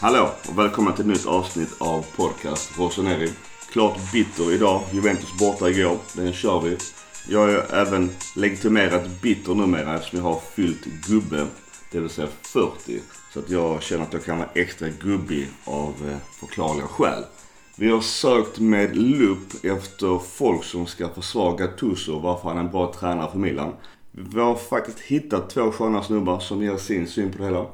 Hallå och välkomna till ett nytt avsnitt av podcast Rossoneri. Klart bitter idag. Juventus borta igår. Den kör vi. Jag är även legitimerat bitter numera eftersom jag har fyllt gubbe. Det vill säga 40. Så att jag känner att jag kan vara extra gubbig av eh, förklarliga skäl. Vi har sökt med lupp efter folk som ska försvaga Gattuso varför han är en bra tränare för Milan. Vi har faktiskt hittat två sköna snubbar som ger sin syn på det hela.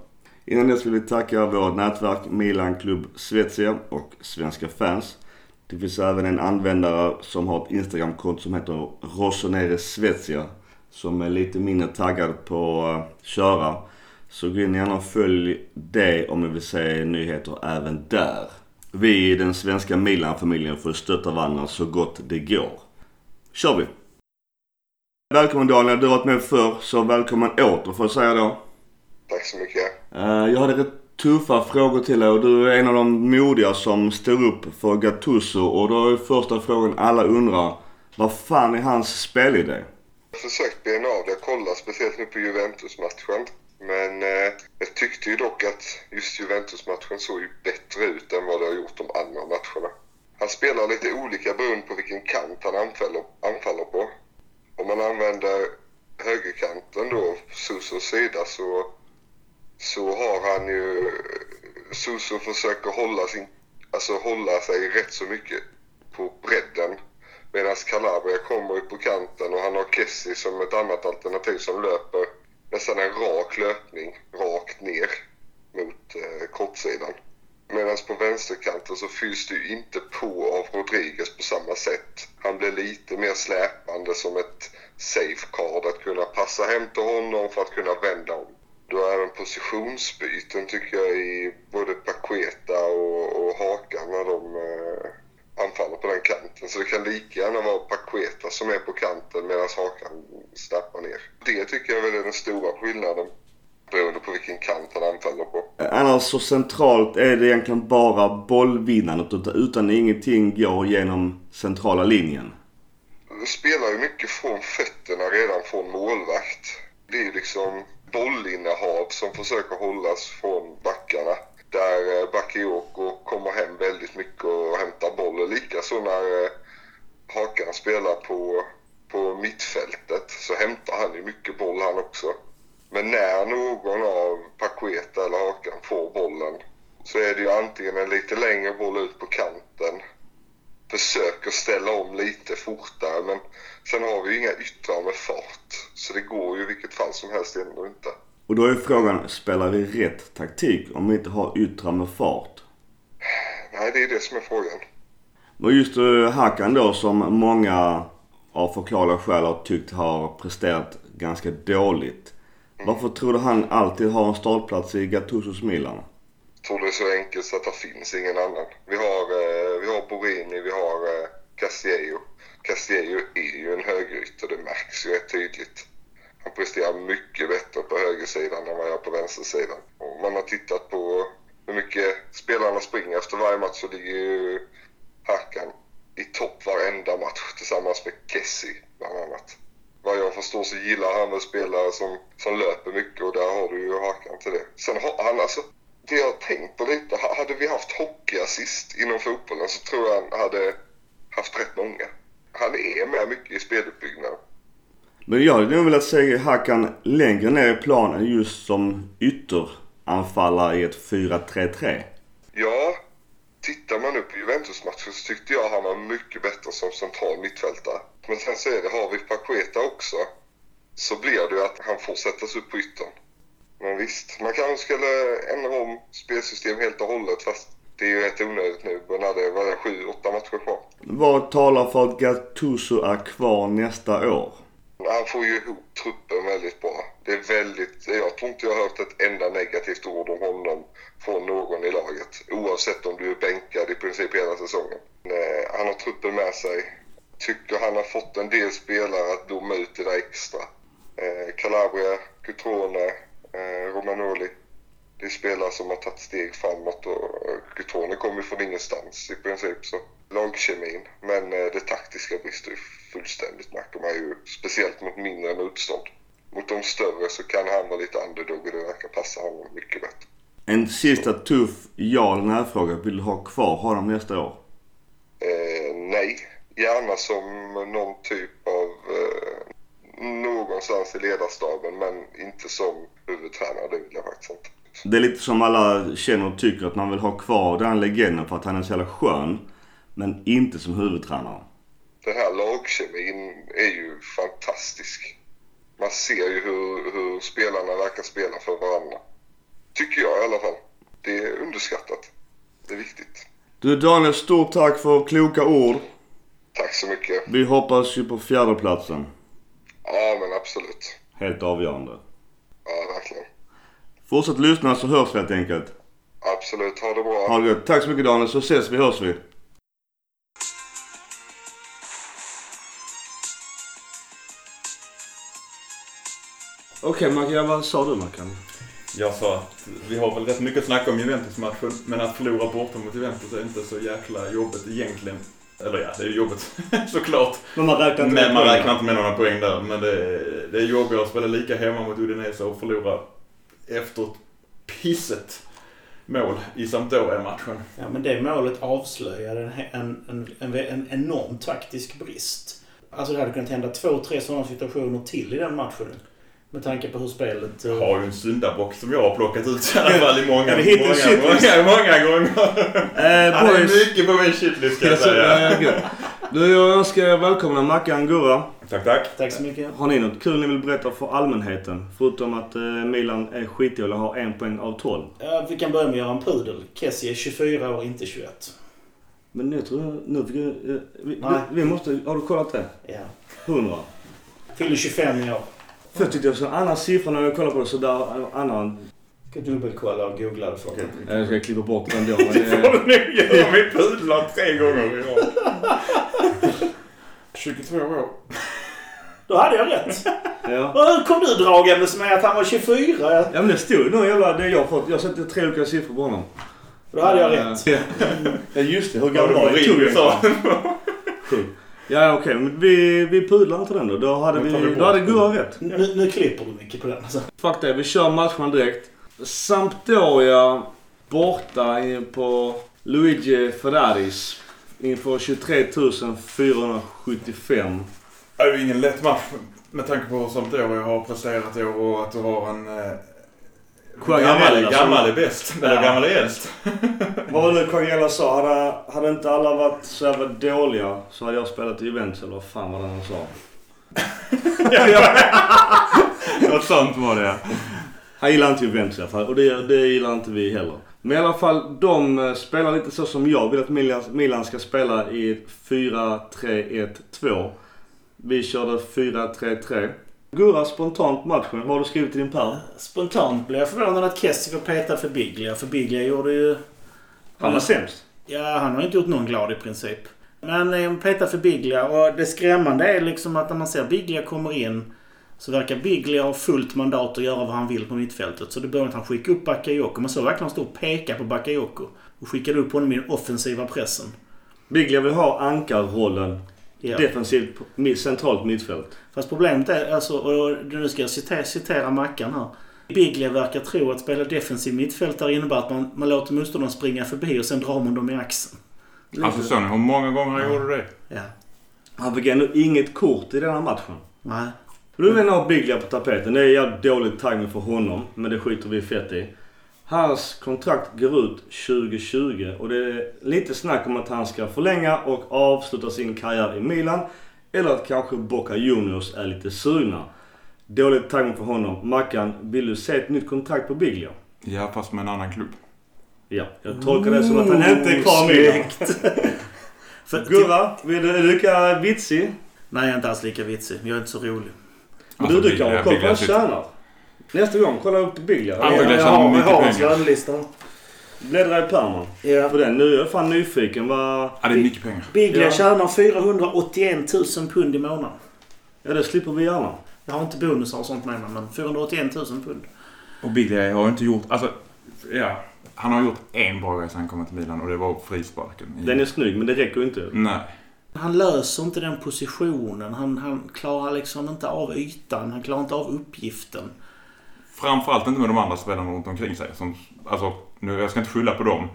Innan dess vill vi tacka vårt nätverk Milan Club Svezia och Svenska fans. Det finns även en användare som har ett Instagramkonto som heter Rossonere Svezia. Som är lite mindre taggad på att köra. Så gå in gärna och följ det om ni vill se nyheter även där. Vi i den svenska Milan-familjen får stötta varandra så gott det går. kör vi! Välkommen Daniel, du har varit med förr så välkommen åter får jag säga då. Tack så mycket. Eh, Jag hade rätt tuffa frågor till dig och du är en av de modiga som står upp för Gattuso. Och då är första frågan alla undrar. Vad fan är hans spelidé? Jag har försökt bena av det. Jag kollade speciellt nu på Juventus-matchen. Men eh, jag tyckte ju dock att just Juventus-matchen såg ju bättre ut än vad det har gjort de andra matcherna. Han spelar lite olika beroende på vilken kant han anfaller, anfaller på. Om man använder högerkanten då, Susos sida, så, så har han ju... Suso försöker hålla, sin, alltså hålla sig rätt så mycket på bredden. Medan Calabria kommer upp på kanten och han har Kessie som ett annat alternativ som löper nästan en rak löpning rakt ner mot eh, kortsidan. Medan på vänsterkanten så fylls det ju inte på av Rodriguez på samma sätt. Han blir lite mer släpande som ett safeguard att kunna passa hem till honom för att kunna vända om. Du har även positionsbyten tycker jag i både Paqueta och, och Hakan när de eh, anfaller på den kanten. Så det kan lika gärna vara Paqueta som är på kanten medan Hakan stappar ner. Det tycker jag väl är den stora skillnaden beroende på vilken kant han anfaller på. Annars så centralt är det egentligen bara bollvinnandet utan, utan ingenting går genom centrala linjen. Du spelar ju mycket från fötterna redan från målvakt. Det är liksom bollinnehav som försöker hållas från backarna. Där eh, Bakayoko kommer hem väldigt mycket och hämtar bollen. Likaså när eh, Hakan spelar på, på mittfältet så hämtar han ju mycket boll han också. Men när någon av Paqueta eller Hakan får bollen så är det ju antingen en lite längre boll ut på kanten försöker ställa om lite fortare men sen har vi ju inga yttrar med fart. Så det går ju i vilket fall som helst ändå inte. Och då är frågan, spelar vi rätt taktik om vi inte har yttrar med fart? Nej, det är det som är frågan. Och just eh, Hakan då som många av förklarliga skäl har tyckt har presterat ganska dåligt. Varför tror du han alltid har en startplats i Gattusos Milan? Jag tror det är så enkelt så att det finns ingen annan. Vi har, eh, vi har Borini, vi har eh, Castillejo. Castillo är ju en högerytter, det märks ju rätt tydligt. Han presterar mycket bättre på högersidan än vad jag på vänstersidan. Om man har tittat på hur mycket spelarna springer efter varje match så ligger ju Hakan i topp varenda match tillsammans med Kessie bland annat. Vad jag förstår så gillar han väl spelare som, som löper mycket och där har du ju Hakan till det. Sen har han alltså, det jag har tänkt på lite, hade vi haft hockeyassist inom fotbollen så tror jag han hade haft rätt många. Han är med mycket i speluppbyggnaden. Men jag hade nog velat se Hakan längre ner i planen just som ytteranfallare i ett 4-3-3. Ja, tittar man nu på Juventus-matchen så tyckte jag han var mycket bättre som central mittfältare. Men sen så är det, har vi Paqueta också så blir det ju att han får sättas upp på yttern. Men visst, man kanske skulle ändra om spelsystem helt och hållet fast det är ju rätt onödigt nu när det var sju, åtta matcher kvar. Vad talar för att Gattuso är kvar nästa år? Han får ju ihop truppen väldigt bra. Det är väldigt, jag tror inte jag har hört ett enda negativt ord om honom från någon i laget. Oavsett om du är bänkad i princip hela säsongen. Eh, han har truppen med sig. Tycker han har fått en del spelare att doma ut det där extra. Eh, Calabria, Cutrone, eh, Romanoli. Det är spelare som har tagit steg framåt och Cutrone kommer från ingenstans i princip. Så lagkemin. Men eh, det taktiska brister ju fullständigt märker man ju. Speciellt mot mindre motstånd. Mot de större så kan han vara lite underdog och det verkar passa honom mycket bättre. En sista tuff ja eller nej-fråga. Vill du ha kvar honom nästa år? Eh, nej, gärna som någon typ av eh, någonstans i ledarstaben men inte som huvudtränare. Det vill jag faktiskt inte. Det är lite som alla känner och tycker att man vill ha kvar den legenden för att han är så jävla skön. Men inte som huvudtränare. Den här lagkemin är ju fantastisk. Man ser ju hur, hur spelarna verkar spela för varandra. Tycker jag i alla fall. Det är underskattat. Det är viktigt. Du Daniel, stort tack för kloka ord. Tack så mycket. Vi hoppas ju på fjärdeplatsen. Ja, men absolut. Helt avgörande. Ja, verkligen. Fortsätt lyssna så hörs vi helt enkelt. Absolut. Ha det bra. Ha det gött. Tack så mycket Daniel, så ses vi, hörs vi. Okej okay, Mackan, vad sa du Mackan? Jag sa att vi har väl rätt mycket att snacka om Juventus-matchen, men att förlora borta mot Juventus är inte så jäkla jobbigt egentligen. Eller ja, det är ju jobbigt såklart. Men man räknar inte Men med man räknar inte med några poäng där. Men det är, det är jobbigare att spela lika hemma mot Udinese och förlora efter ett pisset mål i Sampdoria-matchen. Ja, men det målet avslöjade en, en, en, en, en enorm taktisk brist. Alltså det hade kunnat hända två, tre sådana situationer till i den matchen. Med tanke på hur spelet... eh, Jag har ju en syndabock som jag har plockat ut i alla fall i många, många, shitlist? många, många gånger. Eh, Han är boys. mycket på min shitlist ska jag säga. Eh. Du, jag önskar er välkomna Mackan Gurra. Tack, tack. Tack så mycket. Har ni något kul ni vill berätta för allmänheten? Förutom att eh, Milan är skitdåliga och har en poäng av 12. Ja, vi kan börja med Göran Pudel. Kessie är 24 år, inte 21. Men nu tror jag... Nu fick jag, eh, vi, Nej. vi, vi måste... Har du kollat det? Ja. 100. Fyller 25 i år. För jag tyckte jag såg en annan siffra när jag kollade på det. Så där, annan... Ska dubbelkolla och googla det för Okej, jag ska klippa bort den då. Men Det får du nog göra med pudlar tre gånger i rad. 22 år. Då hade jag rätt. ja. Och hur kom du dragandes med att han var 24? ja men det stod nog jävla... Det jag har fått. Jag sett tre olika siffror på honom. Då hade jag rätt. Ja just det. Hur Var gammal det var sa Sju. Ja okej, men vi, vi pudlar inte den då. Då hade, vi vi, då hade. Gurra rätt. Nu, nu klipper du mycket på den. Alltså. Fuck det, vi kör matchen direkt. Sampdoria borta in på Luigi Ferraris inför 23 475. Det är ju ingen lätt match med tanke på hur Sampdoria har presterat i år och att du har en... Eh, gammal, gammal är bäst, eller Ja. gammal är äldst. Vad var det Quagliarella sa? Hade, hade inte alla varit så jävla dåliga så hade jag spelat i Juventus eller vad fan var det han sa? Något sånt var det Han gillar inte Juventus i alla fall och det, det gillar inte vi heller. Men i alla fall, de eh, spelar lite så som jag vill att Milan, Milan ska spela i ett 4-3-1-2. Vi körde 4-3-3. Gurra, spontant matchen. Vad har du skrivit i din pärm? Spontant blev jag förvånad att Kessie var petad för Biglia. För Biglia gjorde ju... Han var sämst. Ja, han har inte gjort någon glad i princip. Men eh, petad för Biglia och det skrämmande är liksom att när man ser Biglia kommer in så verkar Biglia ha fullt mandat att göra vad han vill på mittfältet. Så det började med att han skickade upp Bakayoko. Man såg verkligen han stod och pekade på Bakayoko. Och skickade upp honom i den offensiva pressen. Biglia vill ha ankarrollen Ja. defensivt centralt mittfält. Fast problemet är, alltså, och nu ska jag citera, citera Mackan här. Biglia verkar tro att spela defensiv mittfältare innebär att man, man låter motståndaren springa förbi och sen drar man dem i axeln. Alltså såg ni hur många gånger han gjorde det? Ja. Han fick ändå inget kort i den här matchen. Nej. Nu vill jag ha Biglia på tapeten. Det är jävligt dålig timing för honom. Men det skiter vi fett i. Hans kontrakt går ut 2020 och det är lite snack om att han ska förlänga och avsluta sin karriär i Milan. Eller att kanske Boca Juniors är lite sugna. Dålig timing för honom. Mackan, vill du se ett nytt kontrakt på Biglia? Ja, fast med en annan klubb. Ja, jag tolkar det som att han inte är kvar i Milan. Gurra, vill du är du lika vitsig? Nej, jag är inte alls lika vitsig. Jag är inte så rolig. Men Alltså, du, du kan Biglia- ha koll på vad han tjänar. Nästa gång, kolla upp Biglia. Antagligen jag har, jag har hans lönelista. Bläddra i pärmen. Ja. På den. Nu är jag fan nyfiken. Vad... Ja, det är mycket pengar. Biglia Ja. tjänar 481 000 pund i månaden. Ja, det slipper vi gärna. Jag har inte bonusar och sånt med mig, men 481 000 pund. Och Biglia har inte gjort... Alltså, ja. Han har gjort en bra grej sen han kom till Milan och det var frisparken. Den är snygg, men det räcker inte. Nej. Han löser inte den positionen. Han, han klarar liksom inte av ytan. Han klarar inte av uppgiften. Framförallt inte med de andra spelarna runt omkring sig. Som, alltså, nu, jag ska inte skylla på dem.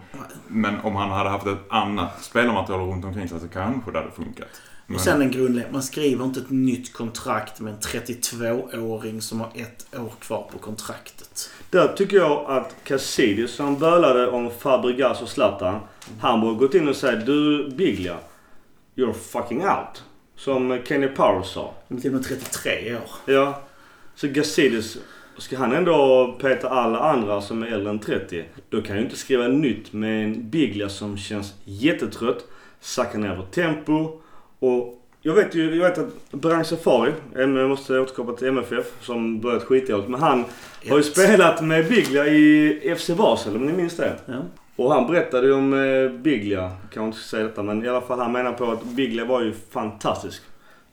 Men om han hade haft ett annat spelarmaterial runt omkring sig så kanske det hade funkat. Men, Och sen en grundläggande. Man skriver inte ett nytt kontrakt med en 32-åring som har ett år kvar på kontraktet. Där tycker jag att Cassidius, han bölade om Fabregas och Zlatan. Han borde gått in och sagt du Biglia, you're fucking out. Som Kenny Powers sa. De är till och med 33 år. Ja. Så Gazidis, ska han ändå peta alla andra som är äldre än 30, då kan jag ju inte skriva nytt med en Biglia som känns jättetrött, sackar ner på tempo och jag vet ju, jag vet att Brang Safari, jag måste återkoppla till MFF som börjat skitdåligt, men han har ju Ett. spelat med Biglia i FC Basel om ni minns det. Ja. Och han berättade ju om eh, Biglia, kanske inte ska säga detta, men i alla fall han menar på att Biglia var ju fantastisk.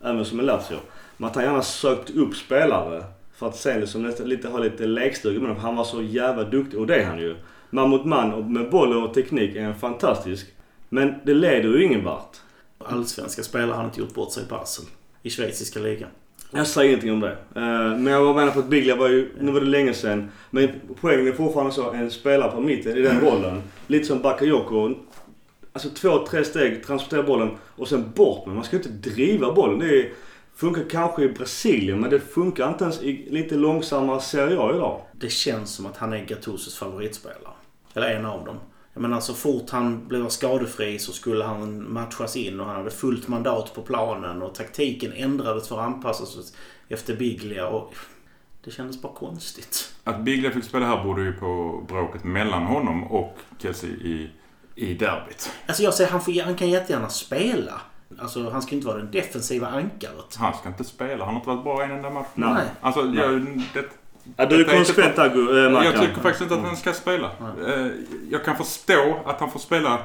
Även som en Lazio. Men att han gärna sökte upp spelare för att sen liksom nästan lite, ha lite lekstuga med dem. För han var så jävla duktig och det är han ju. Man mot man och med boll och teknik är han fantastisk. Men det leder ju ingen vart. Allsvenska spelare har inte gjort bort sig i Basel. I schweiziska ligan. Jag säger ingenting om det. Eh, Men jag menar på att Biglia var ju, nu var det länge sedan. Men poängen är fortfarande så, en spelare på mitten i den rollen. Lite som Bakayoko. Alltså två, tre steg, transportera bollen och sen bort med. Man ska inte driva bollen. Det funkar kanske i Brasilien men det funkar inte ens i lite långsammare Serie A idag. Det känns som att han är Gattusos favoritspelare. Eller en av dem. Menar så fort han blev skadefri så skulle han matchas in och han hade fullt mandat på planen och taktiken ändrades för att anpassas efter Biglia och det kändes bara konstigt. Att Biglia fick spela här berodde ju på bråket mellan honom och Kessie i, i derbyt. Alltså jag säger han, får, han kan jättegärna spela. Alltså han ska inte vara den defensiva ankaret. Han ska inte spela. Han har inte varit bra i en enda match. Nej. Alltså, jag, det, Ja, du är konsekvent där äh, Mackan. jag tycker faktiskt inte att han ska spela. Eh, Jag kan förstå att han får spela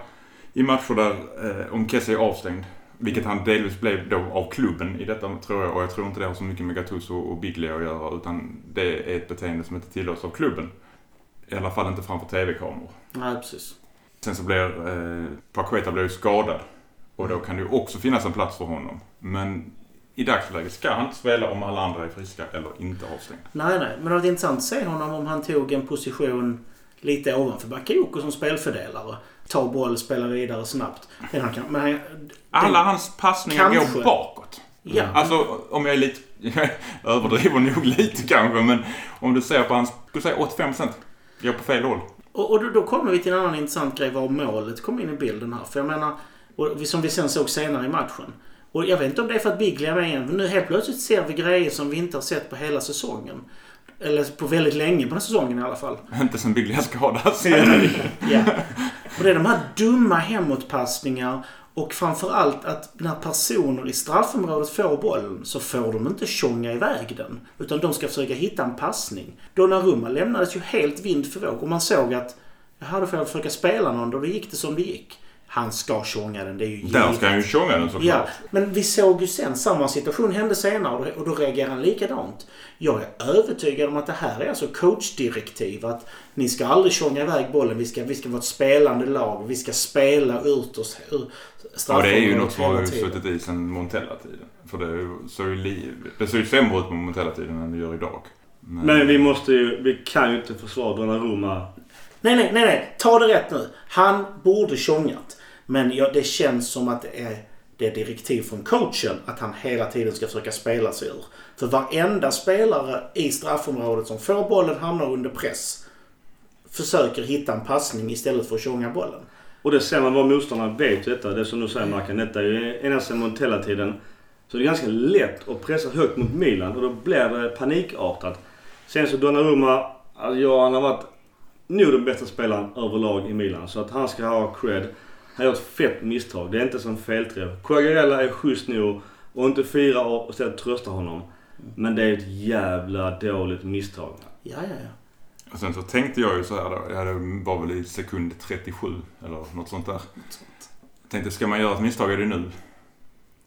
i matcher där eh, om Kessie är avstängd. Vilket han delvis blev då av klubben i detta tror jag. Och jag tror inte det har så mycket med Gattuso och Biglia att göra. Utan det är ett beteende som inte tillåts av klubben. I alla fall inte framför TV-kameror. Nej, precis. Sen så blir eh, Paqueta blir ju skadad. Och då kan det ju också finnas en plats för honom. Men i dagsläget ska han inte spela om alla andra är friska eller inte avstängda. Nej, nej. Men det hade varit intressant att se honom om han tog en position lite ovanför Bakayoko som spelfördelare. Ta boll, spela vidare snabbt. Men han kan, men han, Alla hans passningar Kanske. går bakåt. Ja. Alltså om jag är lite... Jag överdriver nog lite kanske men om du ser på hans... Du säger 85% går på fel håll. Och, och då, då kommer vi till en annan intressant grej var målet kom in i bilden här. För jag menar, och som vi sen såg senare i matchen. Och jag vet inte om det är för att Biglia är med igen. Men nu helt plötsligt ser vi grejer som vi inte har sett på hela säsongen. Eller på väldigt länge på den här säsongen i alla fall. Inte sen Biglia skadades. Ja. Och det är de här dumma hemåtpassningar och framförallt att när personer i straffområdet får bollen så får de inte tjonga iväg den. Utan de ska försöka hitta en passning. Donnarumma lämnades ju helt vind för våg och man såg att jaha, då får jag försöka spela någon och då gick det som det gick. Han ska tjonga den, det är ju Där ska han ju tjonga den Ja, såklart. men vi såg ju sen samma situation hände senare och då- reagerar han likadant. Jag är övertygad om att det här är alltså coachdirektiv. Att ni ska aldrig tjonga iväg bollen. Vi ska, vi ska vara ett spelande lag. Vi ska spela ut oss ur Och det är ju något som har suttit i sen Montella-tiden. För det såg ju det såg ju sämre ut på Montella-tiden än det gör idag. Men, Men vi måste ju, vi kan ju inte försvara Donnarumma. Nej, nej, nej, nej. Ta det rätt nu. Han borde tjongat. Men ja, det känns som att det är, det är direktiv från coachen att han hela tiden ska försöka spela sig ur. För varenda spelare i straffområdet som får bollen hamnar under press försöker hitta en passning istället för att tjonga bollen. Och det ser man vad motståndarna vet ju detta. Det som du säger Mackan, detta är ju ända sedan Montella-tiden. Så det är ganska lätt att pressa högt mot Milan och då blir det panikartat. Sen så Donnarumma, alltså ja, han har varit nog den bästa spelaren överlag i Milan. Så att han ska ha cred. Han har gjort ett fett misstag. Det är inte som felträff. Quagliarella är schysst nog och inte fira och istället trösta honom. Men det är ett jävla dåligt misstag. Ja, ja, ja. Och sen så tänkte jag ju så här då. Ja, det var väl i sekund 37 eller något sånt där. Jag tänkte, ska man göra ett misstag är det nu.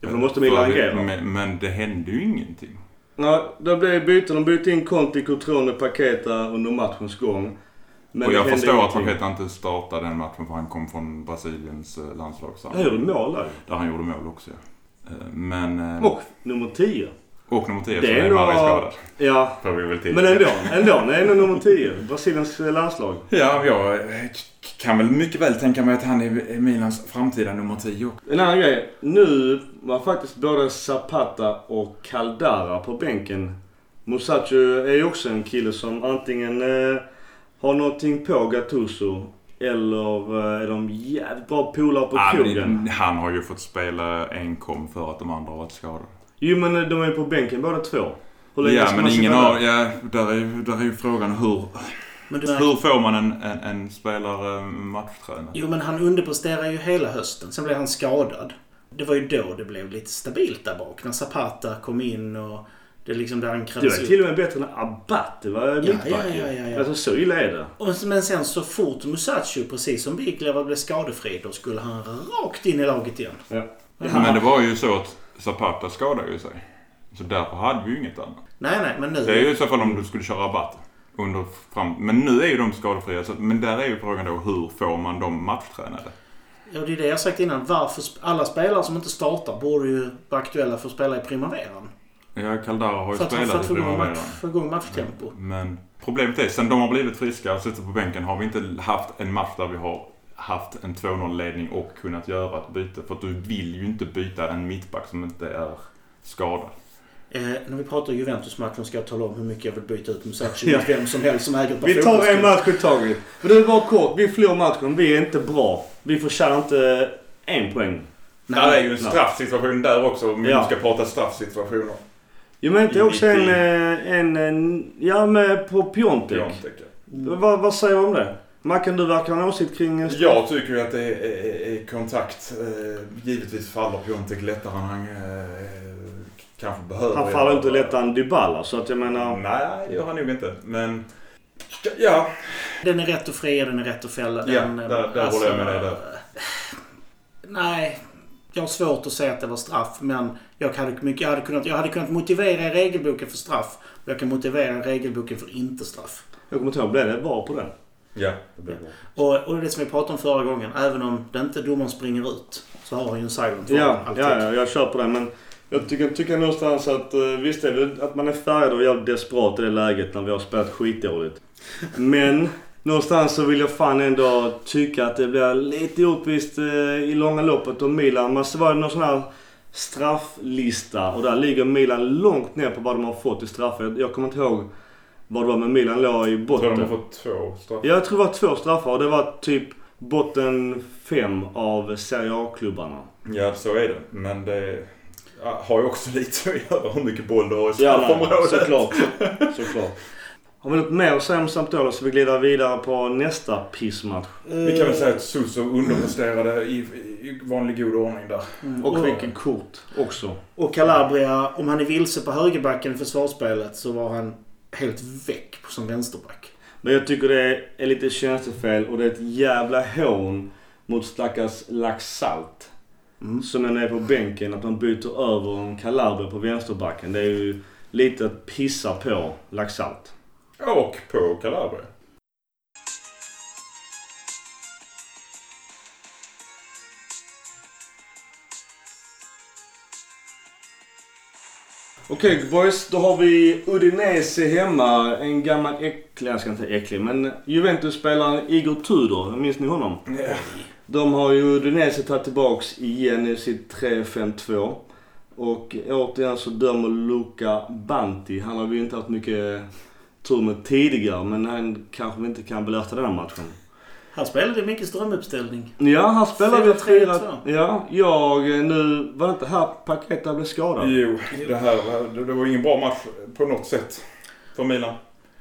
Ja, för då måste Milan det- agera. Men, men det hände ju ingenting. Ja, det blev byten. De bytte in Conti, Cotrone, Paqueta under matchens gång. Men och jag förstår att ingenting. Paqueta inte startade den matchen för han kom från Brasiliens eh, landslag. så- Han gjorde mål där. Där han gjorde mål också ja. Eh, Men... eh, Och nummer 10. Och nummer 10 så Det är är ändå- skadad. Ja. Får vi väl till. Men ändå. Ändå. Är ändå nummer 10. Brasiliens landslag. Ja, jag kan väl mycket väl tänka mig att han är Milans framtida nummer 10. En annan grej. Nu var faktiskt både Zapata och Caldara på bänken. Musacho är ju också en kille som antingen har någonting på Gattuso eller eh, är de jävligt bra polare på Ja, krogen. han har ju fått spela enkom för att de andra har varit skadade. Jo men eh, de är på bänken båda två. Hur länge Ja, ska men man ingen har... Ja, där är, ju- där är ju frågan hur... Men du Hur får man en, en, en spelare matchtränad? Jo, men han underpresterar ju hela hösten. Sen blev han skadad. Det var ju då det blev lite stabilt där bak. När Zapata kom in och det liksom där han Det krävdes var till och med bättre än Abate var mittback ja, ja, ja, ja. Alltså så illa är det. Och, men sen så fort Musacho, precis som Biglia blev skadefri, då skulle han rakt in i laget igen. Ja. Men det var ju så att Zapata skadade ju sig. Så därför hade vi ju inget annat. Nej, nej, men nu... Det är ju i så fall om du skulle köra rabatt. Under fram... Men nu är ju de skadefria. Så, men där är ju frågan då hur får man dem matchtränade? Ja, det är det jag sagt innan. Varför alla spelare som inte startar borde ju vara aktuella för att spela i primaveran. Ja, Caldara har ju För att, för spelat att få igång, match, få igång matchtempo. Men problemet är, sen de har blivit friska och suttit på bänken har vi inte haft en match där vi har haft en 2-0-ledning och kunnat göra ett byte. För att du vill ju inte byta en mittback som inte är skadad. Eh, när vi pratar Juventus-matchen ska jag tala om hur mycket jag vill byta ut Musacho Ja. mot vem som helst som äger ett par Vi tar en match i taget. Men det är bara kort. Vi förlorar matchen. Vi är inte bra. Vi förtjänar inte en poäng. Nej, det är ju en straffsituation där också om Ja. vi ska prata straffsituationer. Jo men inte också en, eh, en, en... Ja med på Piontek. Piontek, ja. Vad, vad säger du om det? Mackan du verkar ha en åsikt kring... eh, Jag tycker ju att det är, är, är kontakt. Eh, givetvis faller Piontek lättare än han eh, kanske behöver. Han faller inte lättare än Dybala så att jag menar... Nej, det gör han nog inte. Men... Ja, Den är rätt att fria, den är rätt att fälla. Ja, Den, eh, där- där håller jag med dig där. Nej. Jag har svårt att säga att det var straff, men jag hade, mycket, jag hade, kunnat, jag hade kunnat motivera i regelboken för straff. Och jag kan motivera regelboken för inte straff. Jag kommer inte ihåg, blev det var på den? ja det blir bra. Och, och det som vi pratade om förra gången, även om det inte domaren springer ut, så har han ju en silent Ja, alltid. ja, ja, jag kör på den men jag tycker, tycker någonstans att eh, visst är det att man är färgad och jävligt desperat i det läget när vi har spelat skitdåligt. Men någonstans så vill jag fan ändå tycka att det blir lite orättvist eh, i långa loppet om Milan. Man var det någon sån här strafflista och där ligger Milan långt ner på vad de har fått i straffar. Jag, kommer inte ihåg vad det var men Milan låg i Jag tror botten. de har fått två straffar. Jag tror det var två straffar och det var typ botten fem av Serie A-klubbarna. Ja, så är det. Men det ja, har ju också lite att göra hur mycket boll du har i Ja, straffområdet. såklart. såklart. Har vi något mer att säga om Sampdoria så vi glider vidare på nästa pissmatch? Vi kan väl säga att Suso underpresterade i, i vanlig god ordning där. Mm, Och vilket kort också. Och Calabria, om han är vilse på högerbacken i försvarsspelet så var han helt väck som vänsterback. Men jag tycker det är lite tjänstefel och det är ett jävla hån mot stackars Laxalt. Mm. Som är nere på bänken. Att man byter över en Calabria på vänsterbacken. Det är ju lite att pissa på Laxalt. Och på Calabria. Okej boys, då har vi Udinese hemma. En gammal äcklig, jag ska inte säga äcklig, men Juventus-spelaren Igor Tudor. Minns ni honom? Ja. De har ju Udinese tagit tillbaks igen i sitt 3-5-2. Och återigen så dömer Luca Banti. Han har vi ju inte haft mycket tur med tidigare, men han kanske inte kan belöta den här matchen. Han spelade mycket strömuppställning. Ja, han spelar väl 4-3-2. 4 Ja, jag eh, nu... Var det inte här Paketa blev skadad? Jo, det här det, det var ingen bra match på något sätt för Milan.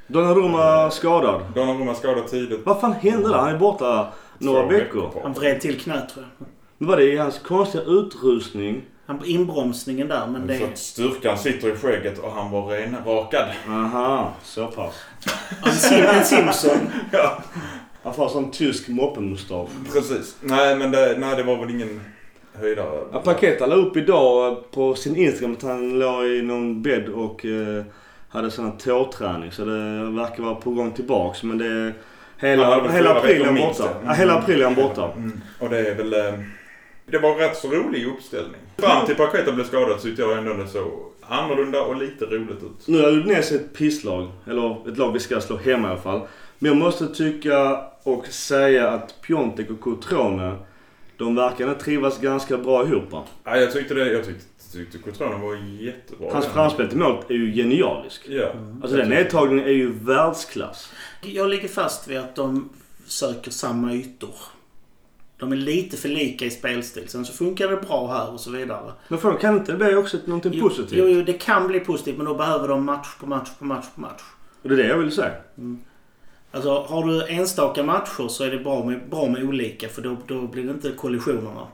Donnarumma skadad. Donnarumma skadad tidigt. Vad fan hände där? Han är borta några veckor. kvar. Han vred till knät tror jag. Men var det i hans konstiga utrustning? Han på inbromsningen där, men Så det... att styrkan sitter i skägget och han var renrakad. Aha, så pass. En, en Simpson. Ja, Han får sån tysk moppemustasch. precis. Nej, men det, nej, det var väl ingen höjdare. Ja, Paketa la upp idag på sin Instagram att han låg i någon bädd och eh, hade sån här tåträning. Så det verkar vara på gång tillbaks. Men det hela, hela april är han borta. ja. Ja, hela april är han borta. Mm. Och det är väl... eh, det var en rätt så rolig uppställning. Fram till Paketa blev skadad tyckte jag ändå det såg annorlunda och lite roligt ut. Nu är Udinese ett pisslag. Eller ett lag vi ska slå hemma i alla fall. Men jag måste tycka och säga att Piontek och Cotrone, de verkar trivas ganska bra ihop. va? Ja, jag tyckte det. Jag tyckte, tyckte Cotrone var jättebra. Hans framspel till målet är ju genialisk. Ja. Alltså den nedtagningen är ju världsklass. Jag ligger fast vid att de söker samma ytor. De är lite för lika i spelstil. Sen så funkar det bra här och så vidare. Men fan, kan inte det bli också någonting Jo, positivt? Jo, jo, det kan bli positivt men då behöver de match på match på match på match. Och det är det jag vill säga. Alltså har du enstaka matcher så är det bra med, bra med olika för då, då blir det inte kollisionerna.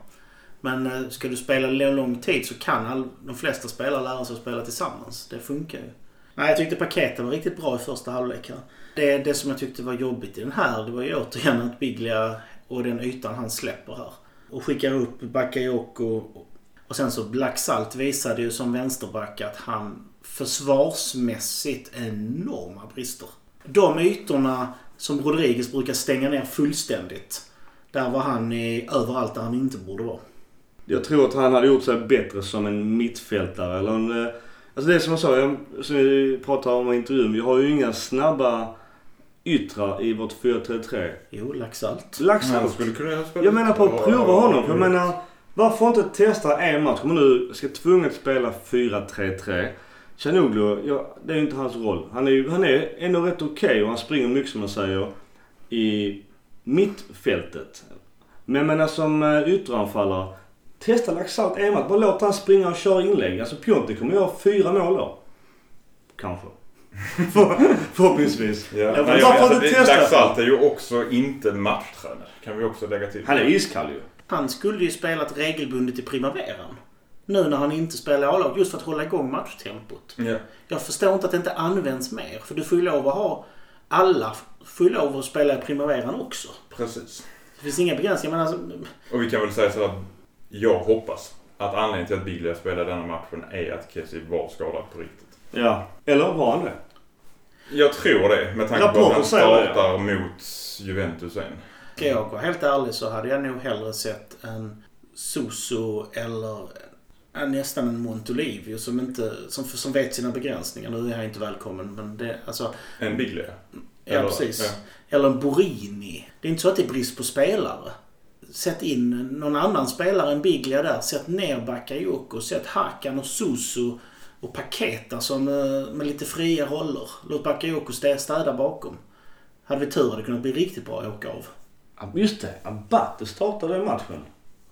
Men eh, ska du spela lång, tid så kan all, de flesta spelare lära sig att spela tillsammans. Det funkar ju. Nej, jag tyckte paketet var riktigt bra i första halvlek. Det, det som jag tyckte var jobbigt i den här, det var ju återigen att Biglia och den ytan han släpper här. Och skickar upp Bakayoko. Och sen så Black Salt visade ju som vänsterback att han försvarsmässigt enorma brister. De ytorna som Rodriguez brukar stänga ner fullständigt. Där var han i, överallt där han inte borde vara. Jag tror att han hade gjort sig bättre som en mittfältare eller en... Eh, alltså det är som jag sa, jag, som vi pratade om i intervjun. Vi har ju inga snabba yttrar i vårt 4-3-3. Jo, Laxalt. Laxalt. Skulle kunna spela Jag menar på att prova honom. För jag ja. menar, varför inte testa en match? Om man nu ska tvunget spela 4-3-3. Chanoglu, ja, det är ju inte hans roll. Han är, ju, han är ändå rätt okej och han springer mycket som man säger i mittfältet. Men jag menar som eh, ytteranfallare. Testa Laxalt en match. Bara låt han springa och köra inlägg. Alltså Piontek kommer göra fyra mål då. Kanske. För, förhoppningsvis. Ja. Ja, Nej, jag inte det- testa? Laxalt är ju också inte matchtränare. Kan vi också lägga till. Han är iskall ju. Han skulle ju spelat regelbundet i primaveran. Nu när han inte spelar i A-lag, just för att hålla igång matchtempot. Ja. Jag förstår inte att det inte används mer. För du får ju lov att ha... Alla får ju lov att spela i primaveran också. Precis. Det finns inga begränsningar. Men alltså, Och vi kan väl säga så att jag hoppas att anledningen till att Biglia spelar denna matchen är att Kessie var skadad på riktigt. Ja. Eller var han det? Jag tror det med tanke på att han säger det, startar mot Juventus sen. ska jag vara helt ärlig så hade jag nog hellre sett en Soso eller nästan en Montolivio som, inte, som, som vet sina begränsningar. Nu är han inte välkommen men det, alltså, En Biglia. ja Eller- precis. ja. Eller en Borini. Det är inte så att det är brist på spelare. Sätt in någon annan spelare än Biglia där. Sätt ner Bakayoko. Sätt Hakan och Susu och Paketa som eh, med lite fria roller. Låt Bakayoko stä- städa bakom. Hade vi tur hade det kunnat bli riktigt bra att åka av. Just det. Abate startade den matchen.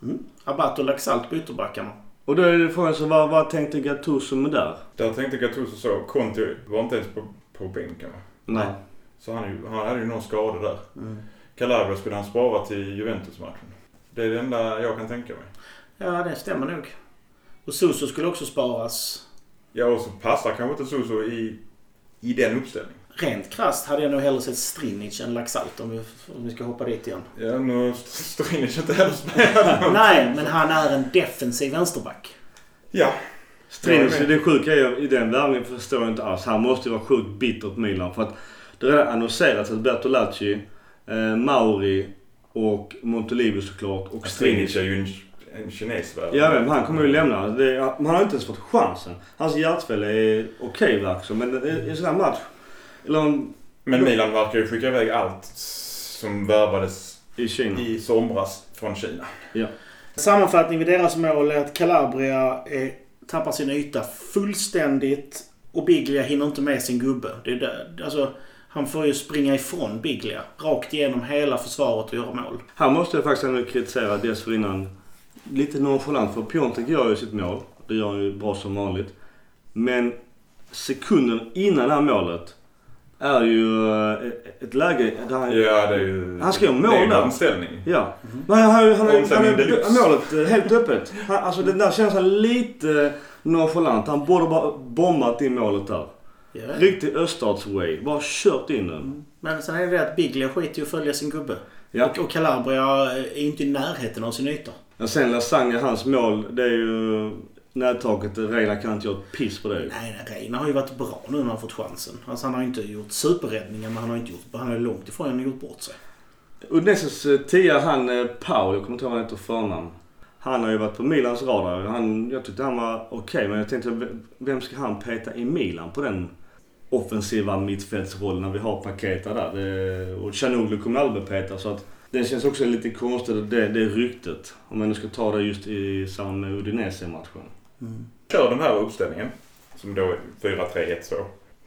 Mm. Abat och Laxalt på ytterbackarna. Och då är det frågan så vad, vad tänkte Gattuso med där? Där tänkte Gattuso så. Conti var inte ens på, på bänken va? Nej. Så han, han hade ju någon skada där. Calabria skulle han spara till Juventus-matchen. Det är det enda jag kan tänka mig. Ja, det stämmer nog. Och Susu skulle också sparas. Ja, och så passar kanske inte Suso i, i den uppställningen. Rent krasst hade jag nog hellre sett Strinic än Laxalt om vi, om vi ska hoppa dit igen. Ja, nu Strinic inte heller spelat. Nej, men han är en defensiv vänsterback. Ja. Strinic, det sjuka är i den värvningen förstår jag inte alls. Han måste ju vara sjukt bitter på Milan. För att det har redan annonserats att Bertolacci, eh, Mauri och Montolivo såklart och Strinic Strinic. är ju en, en kines. Ja men han kommer ju lämna. Det, han har inte ens fått chansen. Hans hjärtspel är okej verkar Men det- i en sån här match. Eller om- Men Milan verkar ju skicka iväg allt som värvades i Kina. i somras från Kina. Sammanfattning vid deras mål är att Calabria eh, tappar sin yta fullständigt och Biglia hinner inte med sin gubbe. Det är där, alltså, han får ju springa ifrån Biglia. Rakt igenom hela försvaret och göra mål. Här måste jag faktiskt ändå kritisera dessförinnan. Lite nonchalant för Piontek gör ju sitt mål. Det gör han ju bra som vanligt. Men sekunden innan det här målet är ju eh, ett läge där han... Ja, det är ju... Han ska göra mål Det är ju där. en omställning. Ja. Men han, han, han, han, han, Omställning han, deluxe. målet helt öppet. Han, alltså den där känns han lite nonchalant. Han borde bara bombat in målet där. Ja. Riktig öststatsway. Bara kört in den. Men sen är det det att Biglia skiter ju att följa sin gubbe. Ja. Och, och Calabria är inte i närheten av sin yta. Men sen Lasagne, hans mål, det är ju nättaket. Reina kan inte göra ett piss på det. Nej, nej, Reina har ju varit bra nu när han har fått chansen. Alltså han har inte gjort superräddningar men han har inte gjort... Han har ju långt ifrån gjort bort sig. Udineses eh, tia, han eh, Pau, jag kommer inte ihåg vad han heter förnamn. Han har ju varit på Milans radar. Han, jag tyckte han var okej men jag tänkte vem ska han peta i Milan på den offensiva mittfältsrollen när vi har Paketa där? Det, och Chanoglu kommer aldrig bli petad så att det känns också lite konstigt det, det ryktet. Om man nu ska ta det just i samband med Udinese-matchen. Kör den här uppställningen, som då är 4-3-1-2.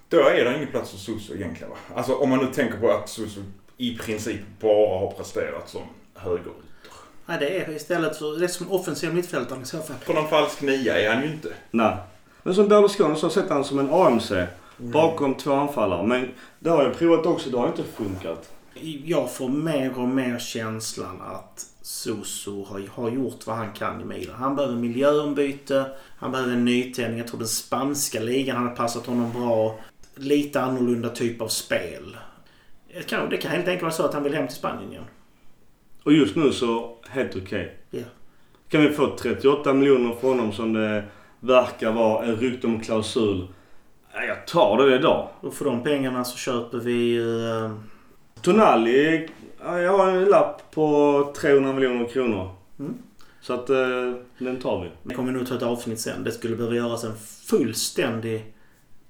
Då är det ingen plats för Suso egentligen va? Alltså om man nu tänker på att Suso i princip bara har presterat som högerytter. Nej, det är istället för... Det är som offensiv mittfältare i så fall. För någon falsk nia är han ju inte. Nej. Men som Berlusconi så sätter han som en AMC bakom två anfallare. Men det har jag provat också. Det har inte funkat. Jag får mer och mer känslan att Soso har, har gjort vad han kan i Milan. Han behöver miljöombyte. Han behöver en nytändning. Jag tror den spanska ligan hade passat honom bra. Lite annorlunda typ av spel. Det kan, det kan helt enkelt vara så att han vill hem till Spanien igen. Och just nu så helt okej. Ja. Kan vi få 38 miljoner från honom som det verkar vara en rykte om klausul. Ja, Jag tar det idag. Och för de pengarna så köper vi... Uh, Tonali, ja, jag har en lapp på 300 miljoner kronor. Mm. Så att eh, den tar vi. vi kommer nog ta ett avsnitt sen. Det skulle behöva göras en fullständig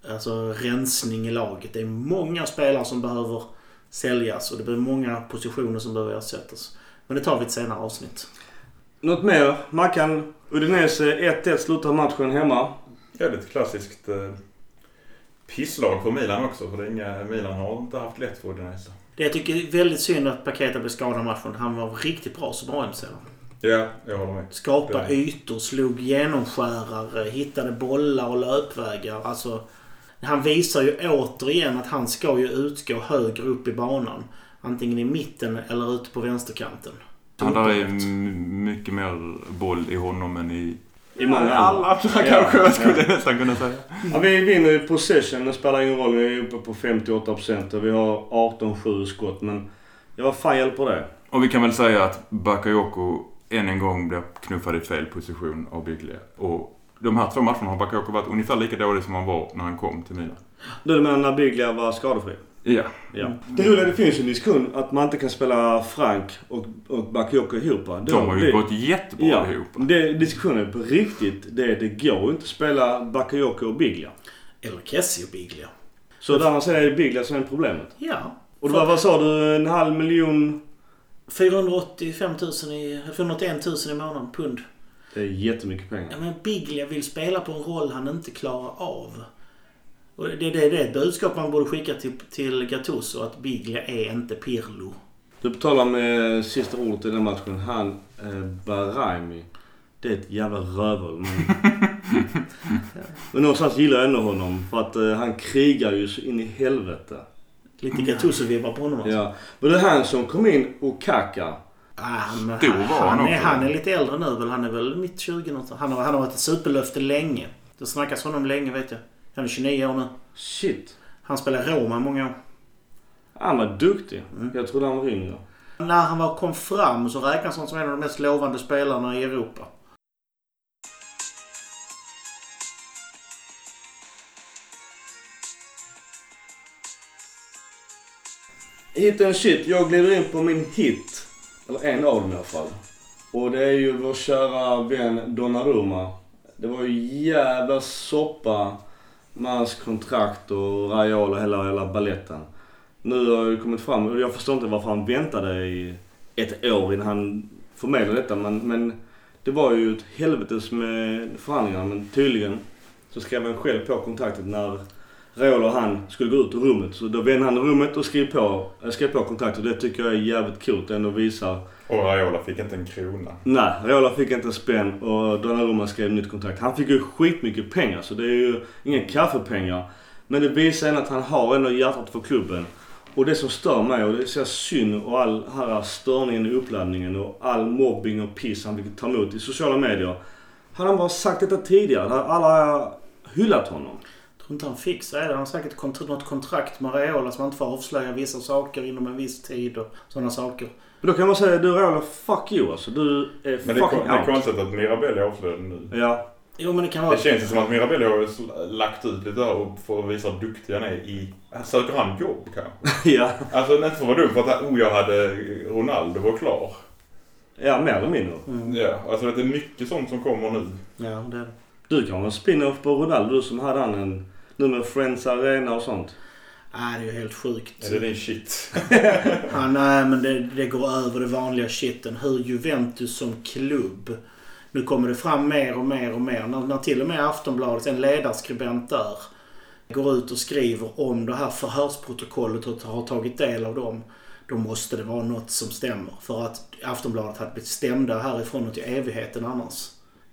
alltså, rensning i laget. Det är många spelare som behöver säljas och det blir många positioner som behöver ersättas. Men det tar vi i ett senare avsnitt. Något mer? Mackan, Udinese 1-1 slutar matchen hemma. Ja, det är ett klassiskt eh, pisslag för Milan också. För det är inga, Milan har inte haft lätt för Udinese. Det jag tycker är väldigt synd att Paketa blev skadad i matchen. Han var riktigt bra som AMC. Ja, jag håller med. Skapade Det- ytor, slog genomskärare, hittade bollar och löpvägar. Alltså, han visar ju återigen att han ska ju utgå högre upp i banan. Antingen i mitten eller ute på vänsterkanten. Han där är mycket mer boll i honom än i... I många alla andra kanske jag skulle nästan kunna säga. Ja, vi vinner ju possession. Det spelar ingen roll. Vi är uppe på 58% och vi har 18-7 skott. Men ja, vad fan hjälper det? Och vi kan väl säga att Bakayoko än en gång blir knuffad i fel position av Biglia. Och de här två matcherna har Bakayoko varit ungefär lika dålig som han var när han kom till Milan. Du menar när Biglia var skadefri? Ja. Ja. Det roliga det finns en diskussion att man inte kan spela Frank och, och Bakayoko ihop. Det- De har ju det- gått jättebra Ja, ihop. det, diskussionen på riktigt. Det, det går inte att spela Bakayoko och Biglia. Eller Kessie och Biglia. Så där säger är det Biglia som är problemet. Ja. Och var, vad sa du? En halv miljon? 485 000 i... 481 000 i månaden, pund. Det är jättemycket pengar. Ja, men Biglia vill spela på en roll han inte klarar av. Och det, det, det är ett budskap man borde skicka till, till Gattuso. Att Biglia är inte Pirlo. Du talar med sista ordet i den matchen. Han, eh, Baraimi. Det är ett jävla rövhål. Men, men någonstans gillar jag ändå honom. För att eh, han krigar ju så in i helvete. Lite Gattuso-vibbar på honom alltså. Ja. Men det är han som kom in och kaka. Ah, Stor han, var han han, är, också. han är lite äldre nu väl? Han är väl mitt 20 något. Han har, han har varit ett superlöfte länge. Det snackas om honom länge vet jag. Han är 29 år nu. Shit. Han spelade Roma många år. Han var duktig. Mm. Jag trodde han var yngre. När han var, kom fram så räknas han som en av de mest lovande spelarna i Europa. Hit and shit. Jag glider in på min hit. Eller en av dem i alla fall. Och det är ju vår kära vän Donnarumma. Det var ju jävla soppa med hans kontrakt och Raiola och hela, hela balletten. Nu har det kommit fram och jag förstår inte varför han väntade i ett år innan han förmedlade detta. Men, men det var ju ett helvetes med förhandlingarna. Men tydligen så skrev han själv på kontraktet när Raiola och han skulle gå ut ur rummet. Så då vände han rummet och skrev på, äh, skrev på kontraktet. Det tycker jag är jävligt coolt. Det ändå visar. Och Raiola fick inte en krona. Nej, Raiola fick inte en spänn och Donnarumma skrev nytt kontrakt. Han fick ju skitmycket pengar så det är ju inga kaffepengar. Men det visar ändå att han har ändå hjärtat för klubben. Och det som stör mig och det är så synd och all här störningen i uppladdningen och all mobbing och piss han fick ta emot i sociala medier. Hade han bara sagt detta tidigare hade alla hyllat honom. Jag tror inte han fick så. Han har säkert kont- något kontrakt med Raiola som man inte får avslöja vissa saker inom en viss tid och sådana saker. Men då kan man säga du Raiola, fuck you alltså. Du är Men det är, fucking kon- det är out. konstigt att Mirabelli avslöjade nu. Ja. Jo men det kan vara... Det känns ju som att Mirabelli har lagt ut lite där och för att visa hur duktig han är i... Söker han jobb kanske? ja. Alltså inte för att vara dum för att oh, jag hade Ronaldo var klar. Ja, mer eller mindre. Mm. Ja, alltså det är mycket sånt som kommer nu. Ja, det är det. Du kan ha en spin-off på Ronaldo, du som hade han en, nu med Friends Arena och sånt. Nej, det är ju helt sjukt. Är det din shit? Ja, nej, men det, det går över det vanliga shiten. Hur Juventus som klubb. Nu kommer det fram mer och mer och mer. När, när till och med Aftonbladet, en ledarskribent där, går ut och skriver om det här förhörsprotokollet och har tagit del av dem. Då måste det vara något som stämmer. För att Aftonbladet hade blivit stämda härifrån till evigheten annars.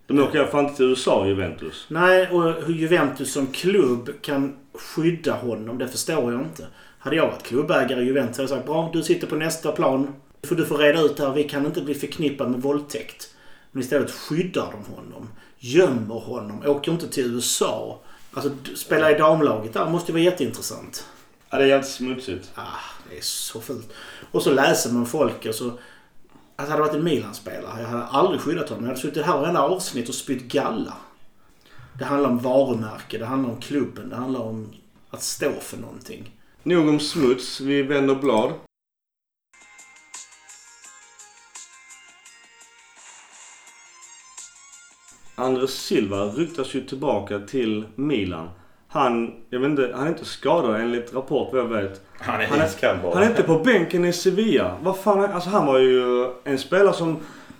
De åker ju fan inte till USA, Juventus. Nej, och hur Juventus som klubb kan skydda honom, det förstår jag inte. Hade jag varit klubbägare i Juventus hade jag sagt bra, du sitter på nästa plan. För du får reda ut det här, vi kan inte bli förknippade med våldtäkt. Men istället skyddar de honom. Gömmer honom, åker inte till USA. Alltså, spela i damlaget där måste ju vara jätteintressant. Ja, det är jävligt smutsigt. Ah, det är så fult. Och så läser man folk och så... Alltså hade jag varit en Milan-spelare, jag hade aldrig skyddat honom. Jag hade suttit här varenda avsnitt och spytt galla. Det handlar om varumärke, det handlar om klubben, det handlar om att stå för någonting. Nog om smuts, vi vänder blad. Andres Silva ryktas ju tillbaka till Milan. Han, jag vet inte, han är inte skadad enligt rapport vad jag vet. Han är Han är-. Han är inte på bänken i Sevilla. Vad fan, är- alltså han var ju en spelare som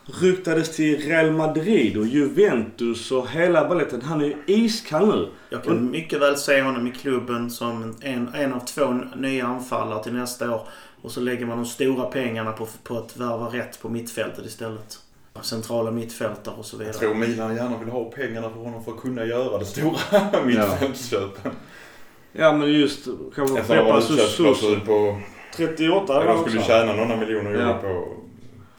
ryktades till Real Madrid och Juventus och hela balletten. Han är ju iskall nu. Jag kan mycket väl se honom i klubben som en, en av två nya anfallare till nästa år. Och så lägger man de stora pengarna på, på att värva rätt på mittfältet istället. Centrala mittfältare och så vidare. Jag tror Milan gärna vill ha pengarna för honom för att kunna göra det stora mittfältsköpen. Ja men just kanske en utköpsklausul på... 38 Ja, de skulle tjäna några miljoner euro Ja. på,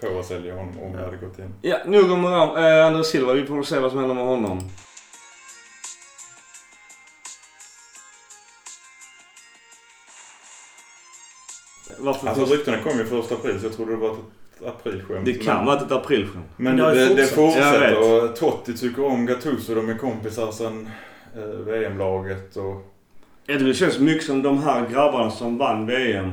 på att sälja honom om det hade gått in. Ja, nog om äh, Andres Silva. Vi får se vad som händer med honom. Varför Alltså ryktena kom ju första april så jag trodde det var ett aprilskämt. Det kan vara ett aprilskämt. Men ju det, det fortsätter och Totti tycker om Gattuso. De är kompisar sen eh, VM-laget och... Ja, Det känns mycket som de här grabbarna som vann VM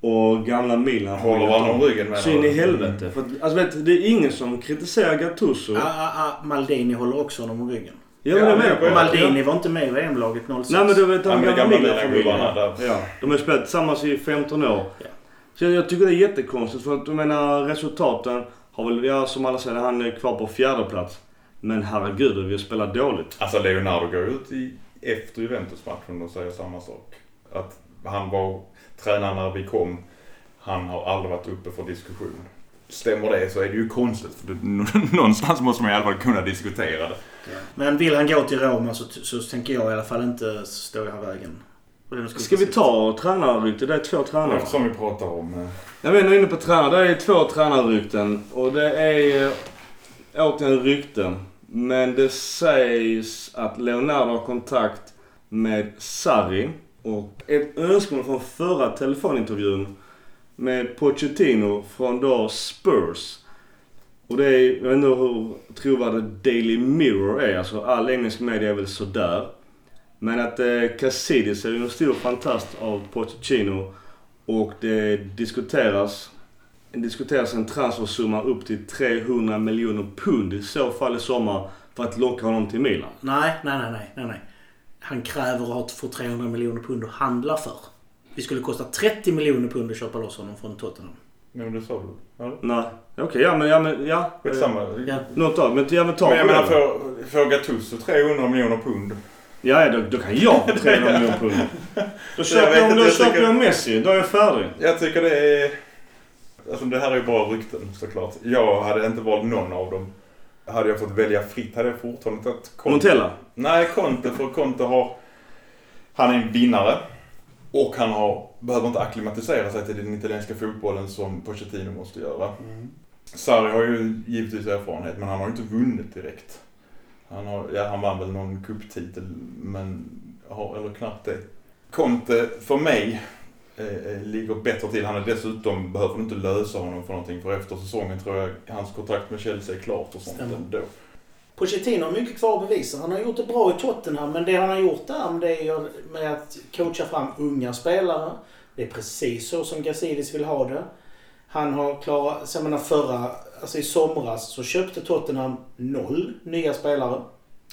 och gamla Milan. Håller varandra om ryggen med Så in i helvete. För att, alltså vet du, det är ingen som kritiserar Gattuso. Ah, ah, ah, Maldini håller också honom om ryggen. Ja, men Ja, det med på. Maldini var inte med i VM-laget 06. Nej men du vet de Ja, gamla, gamla Milan-familjerna. Ja, de har spelat tillsammans i 15 år. Ja. Så jag, jag tycker det är jättekonstigt för att jag menar resultaten har väl, ja som alla säger, han är kvar på fjärde plats. Men herregud, vi har spelat dåligt. Alltså Leonardo går ut i, efter Juventus-matchen och säger samma sak. Att han var tränare när vi kom. Han har aldrig varit uppe för diskussion. Stämmer det så är det ju konstigt. För det, någonstans måste man i alla fall kunna diskutera det. Men vill han gå till Roma så, så tänker jag i alla fall inte stå i vägen. Ska vi ta tränarrykte? Det är två tränare. Eftersom vi pratar om... eh, Jag är ändå inne på tränare. Det är två tränarrykten. Och det är eh, återigen rykten. Men det sägs att Leonardo har kontakt med Sarri. Och ett önskemål från förra telefonintervjun med Pochettino från då Spurs. Och det är, jag vet inte hur trovärdig Daily Mirror är. Alltså all engelsk media är väl sådär. Men att eh, Cassidis är ju en stor fantast av Pochettino. Och det diskuteras, det diskuteras en transfersumma upp till 300 miljoner pund i så fall i sommar för att locka honom till Milan. Nej, nej, nej, nej, nej. Han kräver att få 300 miljoner pund att handla för. Det skulle kosta 30 miljoner pund att köpa loss honom från Tottenham. Men det sa du? Eller? Nej, okej, ja men, ja men, ja. Skitsamma. Ja. Något av, men, ja men ta Men jag menar får, får Gattuso 300 miljoner pund. Ja, då, då kan jag få 300 miljoner pund. Då köper jag, jag köper tycker- jag Messi. Då är jag färdig. Jag tycker det är... Alltså det här är ju bara rykten såklart. Jag hade inte valt någon av dem. Hade jag fått välja fritt hade jag fortfarande tagit Conte. Montella. Nej, Conte. För Conte har... Han är en vinnare. Och han har, behöver inte akklimatisera sig till den italienska fotbollen som Pochettino måste göra. Sarri har ju givetvis erfarenhet men han har ju inte vunnit direkt. Han, har, ja, han vann väl någon cuptitel men har, eller knappt det. Conte för mig eh, eh, ligger bättre till. Han är dessutom, behöver inte lösa honom för någonting för efter säsongen tror jag hans kontrakt med Chelsea är klart och sånt Stämmer. ändå. Pochettino har mycket kvar att bevisa. Han har gjort det bra i Tottenham, men det han har gjort där med, det är med att coacha fram unga spelare. Det är precis så som Gazidis vill ha det. Han har klarat, jag menar förra, alltså i somras så köpte Tottenham noll nya spelare.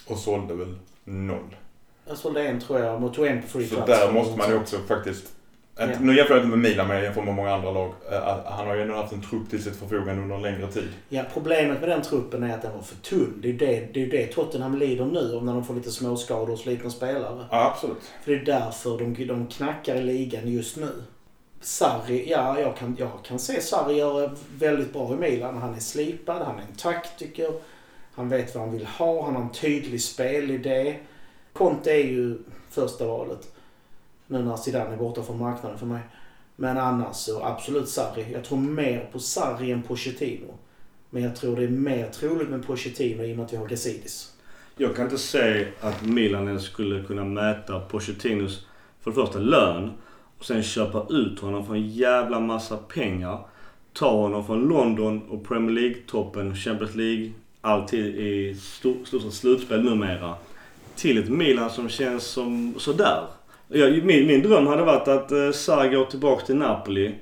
Och sålde väl noll. Jag sålde en tror jag och tog en på free Så där måste man ju också faktiskt... Ja. Nu jämför jag inte med Milan men jag jämför med många andra lag. Eh, Han har ju ändå haft en trupp till sitt förfogande under en längre tid. Ja, problemet med den truppen är att den var för tunn. Det är ju det, det, är det Tottenham lider nu om när de får lite småskador och slitna spelare. Ja, absolut. För det är därför de, de knackar i ligan just nu. Sarri, ja jag kan, jag kan se Sarri göra väldigt bra i Milan. Han är slipad, han är en taktiker. Han vet vad han vill ha, han har en tydlig spelidé. Conte är ju första valet. Nu när Zidane är borta från marknaden för mig. Men annars så absolut Sarri. Jag tror mer på Sarri än Pochettino. Men jag tror det är mer troligt med Pochettino i och med att vi har Gazidis. Jag kan inte se att Milan ens skulle kunna mäta Pochettinos, för det första lön och sen köpa ut honom för en jävla massa pengar. Ta honom från London och Premier League-toppen, Champions League, alltid i stort sett slutspel numera. Till ett Milan som känns som sådär. Jag, min, min dröm hade varit att eh, Sarri går tillbaka till Napoli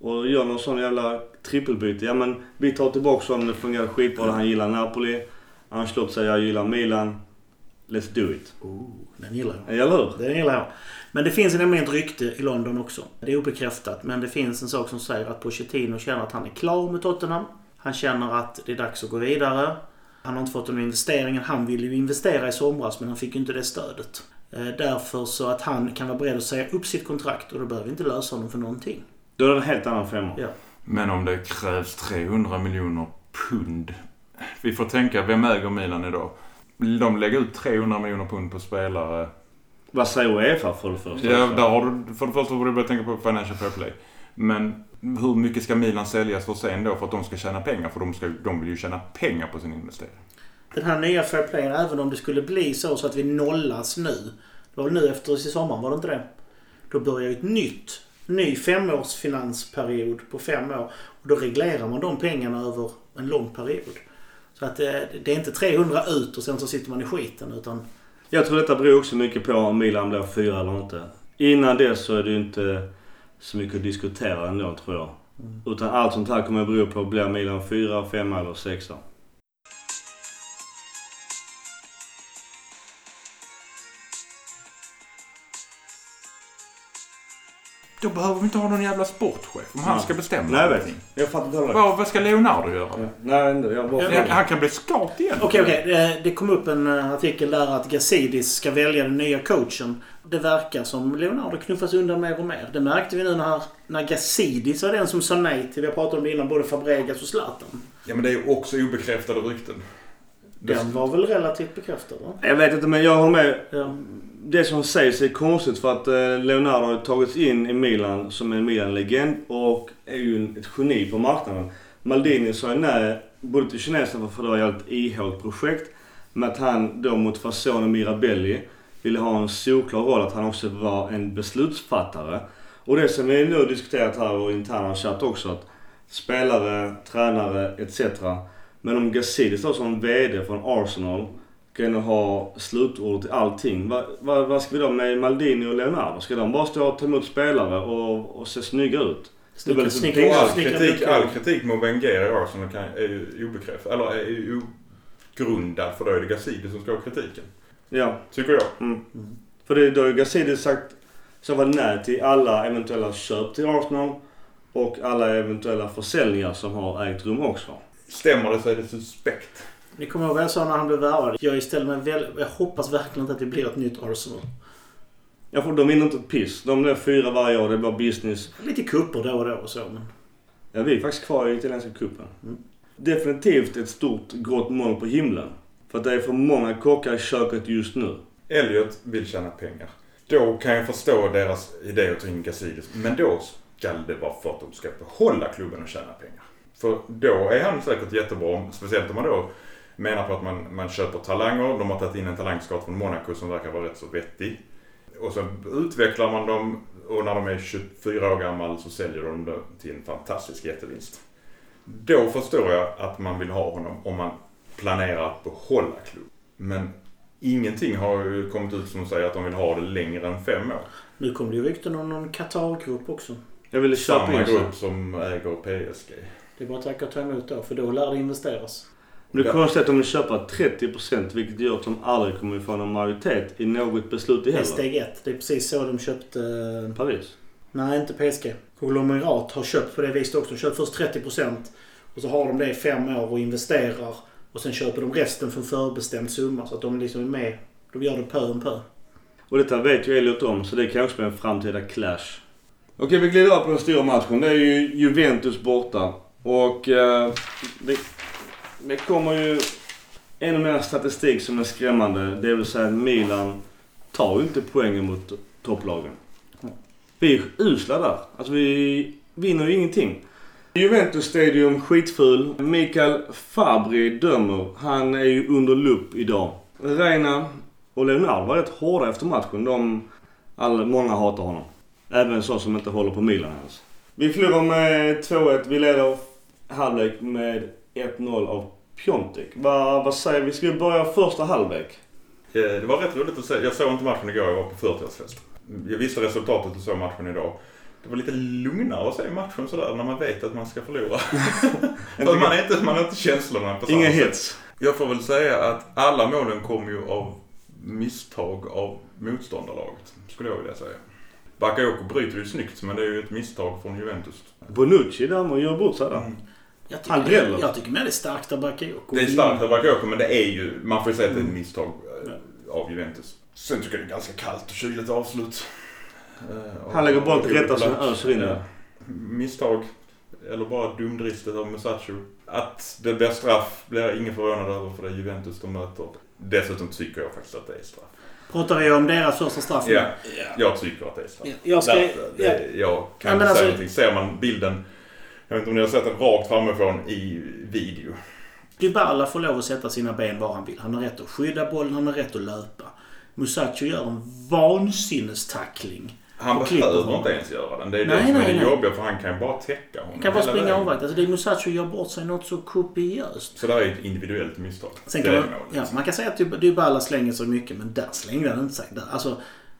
och gör någon sån jävla trippelbyte. Ja men vi tar tillbaka honom, det fungerar skitbra, han gillar Napoli. Ancelotti säger jag gillar Milan. Let's do it. Oh, den gillar jag. Eller hur? Det gillar jag. Men det finns nämligen ett rykte i London också. Det är obekräftat, men det finns en sak som säger att Pochettino känner att han är klar med Tottenham. Han känner att det är dags att gå vidare. Han har inte fått den investeringen. Han ville ju investera i somras, men han fick ju inte det stödet. Eh, Därför så att han kan vara beredd att säga upp sitt kontrakt och då behöver vi inte lösa honom för någonting. Då är det en helt annan femma. Ja. Men om det krävs 300 miljoner pund. Vi får tänka, vem äger Milan idag? De lägger ut 300 miljoner pund på spelare. Vad säger Uefa för det första? Ja, där har du, för det första får du börja tänka på Financial Fair Play. Men hur mycket ska Milan säljas för sen då för att de ska tjäna pengar? För de, ska, de vill ju tjäna pengar på sin investering. Den här nya fair playen, även om det skulle bli så, så att vi nollas nu. Det var väl nu efter i sommaren, var det inte det? Då börjar ju ett nytt, ny femårsfinansperiod på fem år. Och då reglerar man de pengarna över en lång period. Så att det, det är inte 300 ut och sen så sitter man i skiten utan Jag tror detta beror också mycket på om Milan blir fyra eller inte. Innan det så är det ju inte så mycket att diskutera ändå tror jag. Utan allt sånt här kommer att bero på blir Milan fyra, femma eller sexa. Då behöver vi inte ha någon jävla sportchef om han ska bestämma Nej jag vet. allting. Jag fattar inte heller. Vad, vad ska Leonardo göra? Ja. Nej ändå. Jag bara Ja, Han kan bli scout igen. Okej, okej. Det- Det kom upp en eh, artikel där att Gazidis ska välja den nya coachen. Det verkar som Leonardo knuffas undan mer och mer. Det märkte vi nu när, när Gazidis var den som sa nej till, vi har pratat om det innan, både Fabregas och Zlatan. Ja men det är ju också obekräftade rykten. Den var väl relativt bekräftad va? Jag vet inte men jag håller med. Ja. Det som sägs är konstigt för att eh, Leonardo har tagits in i Milan som en Milan-legend och är ju ett geni på marknaden. Maldini sa ju nej både till kineserna för det var ett ihåligt projekt. Men att han då mot fasonen Mirabelli ville ha en solklar roll att han också var en beslutsfattare. Och det som vi nu har diskuterat här och i interna chatt också att spelare, tränare etc. Men om Gazidis då som VD från Arsenal kan ju ha slutordet i allting. Vad va, vad ska vi då med Maldini och Leonardo? Ska de bara stå och ta emot spelare och, och se snygga ut? Det är väl liksom Snickra- Och all snickra- kritik, snickra- all kritik mot Wenger i Arsenal kan, är ju obekräftad. Eller är ju ogrundad för då är det Gazidis som ska ha kritiken. Ja. Tycker jag. Mm. För det, då har ju Gazidis sagt så var nej till alla eventuella köp till Arsenal och alla eventuella försäljningar som har ägt rum också. Stämmer det så är det suspekt. Ni kommer ihåg vad jag sa när han blev värvad? Jag mig väl, Jag hoppas verkligen inte att det blir ett nytt Arsenal. Ja, för de vinner inte ett piss. De blir fyra varje år. Det är bara business. Lite kupper då och då och så men... Ja, vi är faktiskt kvar i italienska cupen. Mm. Definitivt ett stort grått moln på himlen. För att det är för många kockar i köket just nu. Elliot vill tjäna pengar. Då kan jag förstå deras idé att ta in Gazidis. Men då ska det vara för att de ska behålla klubben och tjäna pengar. För då är han säkert jättebra. Speciellt om man då menar på att man, man köper talanger. De har tagit in en talangscout från Monaco som verkar vara rätt så vettig. Och så utvecklar man dem och när de är 24 år gamla så säljer de det till en fantastisk jättevinst. Då förstår jag att man vill ha honom om man planerar att behålla klubben. Men ingenting har ju kommit ut som säger att de vill ha det längre än fem år. Nu kom det ju rykten om någon Qatar-grupp också. Jag ville köpa Samma grupp som äger PSG. Det är bara att tacka och ta emot då, för då lär det investeras. Men det konstiga är att de vill köpa 30% vilket gör att de aldrig kommer få någon majoritet i något beslut i Det är heller. steg ett. Det är precis så de köpte... Paris. Nej, inte PSG. Konglomerat har köpt på det viset också. De köper först 30% och så har de det i fem år och investerar. Och sen köper de resten för en förbestämd summa. Så att de liksom är med. De gör det pö om pö. Och detta vet ju Elliot om så det kan också bli en framtida clash. Okej, vi glider över på den stora matchen. Det är ju Juventus borta. Och eh, det, det kommer ju ännu mer statistik som är skrämmande. Det vill säga att Milan tar ju inte poängen mot topplagen. Vi är usla där. Alltså vi vinner ju ingenting. Juventus Stadium skitful. Mikael Fabri dömer. Han är ju under lupp idag. Reina och Leonardo var rätt hårda efter matchen. De, alla, många hatar honom. Även så som inte håller på Milan ens. Vi förlorar med 2-1. Vi leder halvlek med 1-0 av Piontek. Vad, vad säger vi? Ska vi börja första halvlek? Det var rätt roligt att se. Jag såg inte matchen igår, jag var på 40-årsfest. Jag visste resultatet och såg matchen idag. Det var lite lugnare att se matchen sådär när man vet att man ska förlora. För man är inte, man är inte känslorna på samma Ingen sätt. hets. Jag får väl säga att alla målen kom ju av misstag av motståndarlaget. Skulle jag vilja säga. Bakayoko bryter ju snyggt men det är ju ett misstag från Juventus. Bonucci där och gör bort sig där. Mm. Jag tycker, dräller. jag tycker mer det är starkt av Bakayoko. Det är starkt av Bakayoko men det är ju, man får ju säga att det är ett misstag eh, av Juventus. Sen tycker jag det är ganska kallt och kyligt avslut. Eh, Han lägger bollen till rätta så öser in. Misstag. Eller bara dumdristigt av Musacho. Att det blir straff blir jag ingen förvånad över för det är Juventus de möter. Dessutom tycker jag faktiskt att det är straff. Pratar vi om deras första straff? Ja, jag tycker att det är straff. Ja, Jag ska... Därför, det, jag kan inte alltså- säga någonting. Ser man bilden, jag vet inte om ni har sett den rakt framifrån i video. Dybala får lov att sätta sina ben var han vill. Han har rätt att skydda bollen, han har rätt att löpa. Musacho gör en vansinnestackling. Han behöver inte ens göra den. Det är Nej, det som är nej, det nej. jobbiga för han kan ju bara täcka honom. Han kan bara springa omvänt. Alltså det Musacho gör bort sig något så kopiöst. Så det är ett individuellt misstag. Sen det kan är man, ja, man kan säga att Dyb- Dybala slänger sig mycket, men där slängde han inte sig. Där, alltså,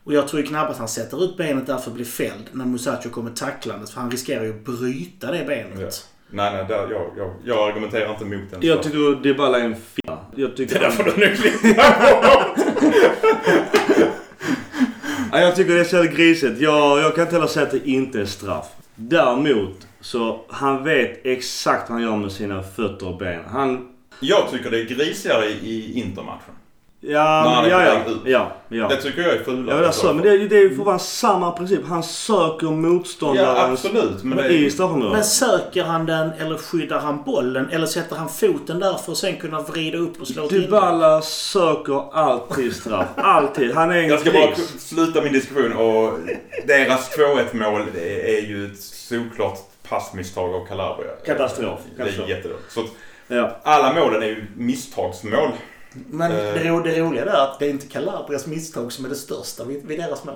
och jag tror ju knappast han sätter ut benet där för att bli fälld när Musacho kommer tacklandes. För han riskerar ju att bryta det benet. Ja. Nej, nej, där, jag, jag, jag argumenterar inte mot den. Jag tycker Dybala är en fia. Jag tycker... Det där får du nog klippa Ja, jag tycker det är så grisigt. Jag, jag kan inte heller säga att det inte är straff. Däremot så han vet exakt vad han gör med sina fötter och ben. Han... Jag tycker det är grisigare i Intermatchen. Ja, ja, ja, ja, ja. Det tycker jag är fulare. Ja, det är så, men det, det är ju för vara samma princip. Han söker Ja, motståndarens... absolut. Men det I är, straffområdet. Men söker han den eller skyddar han bollen? Eller sätter han foten där för att sen kunna vrida upp och slå till? Dybala söker alltid straff. Alltid. Han är en jag ska bara sluta min diskussion och deras 2-1 mål är, ju ett solklart passmisstag av Calabria. Katastrof. Det är jättedåligt. Så att Ja. alla målen är ju misstagsmål. Men Eh. det, ro, det roliga är att det är inte Calabrias misstag som är det största vid, vid deras mål.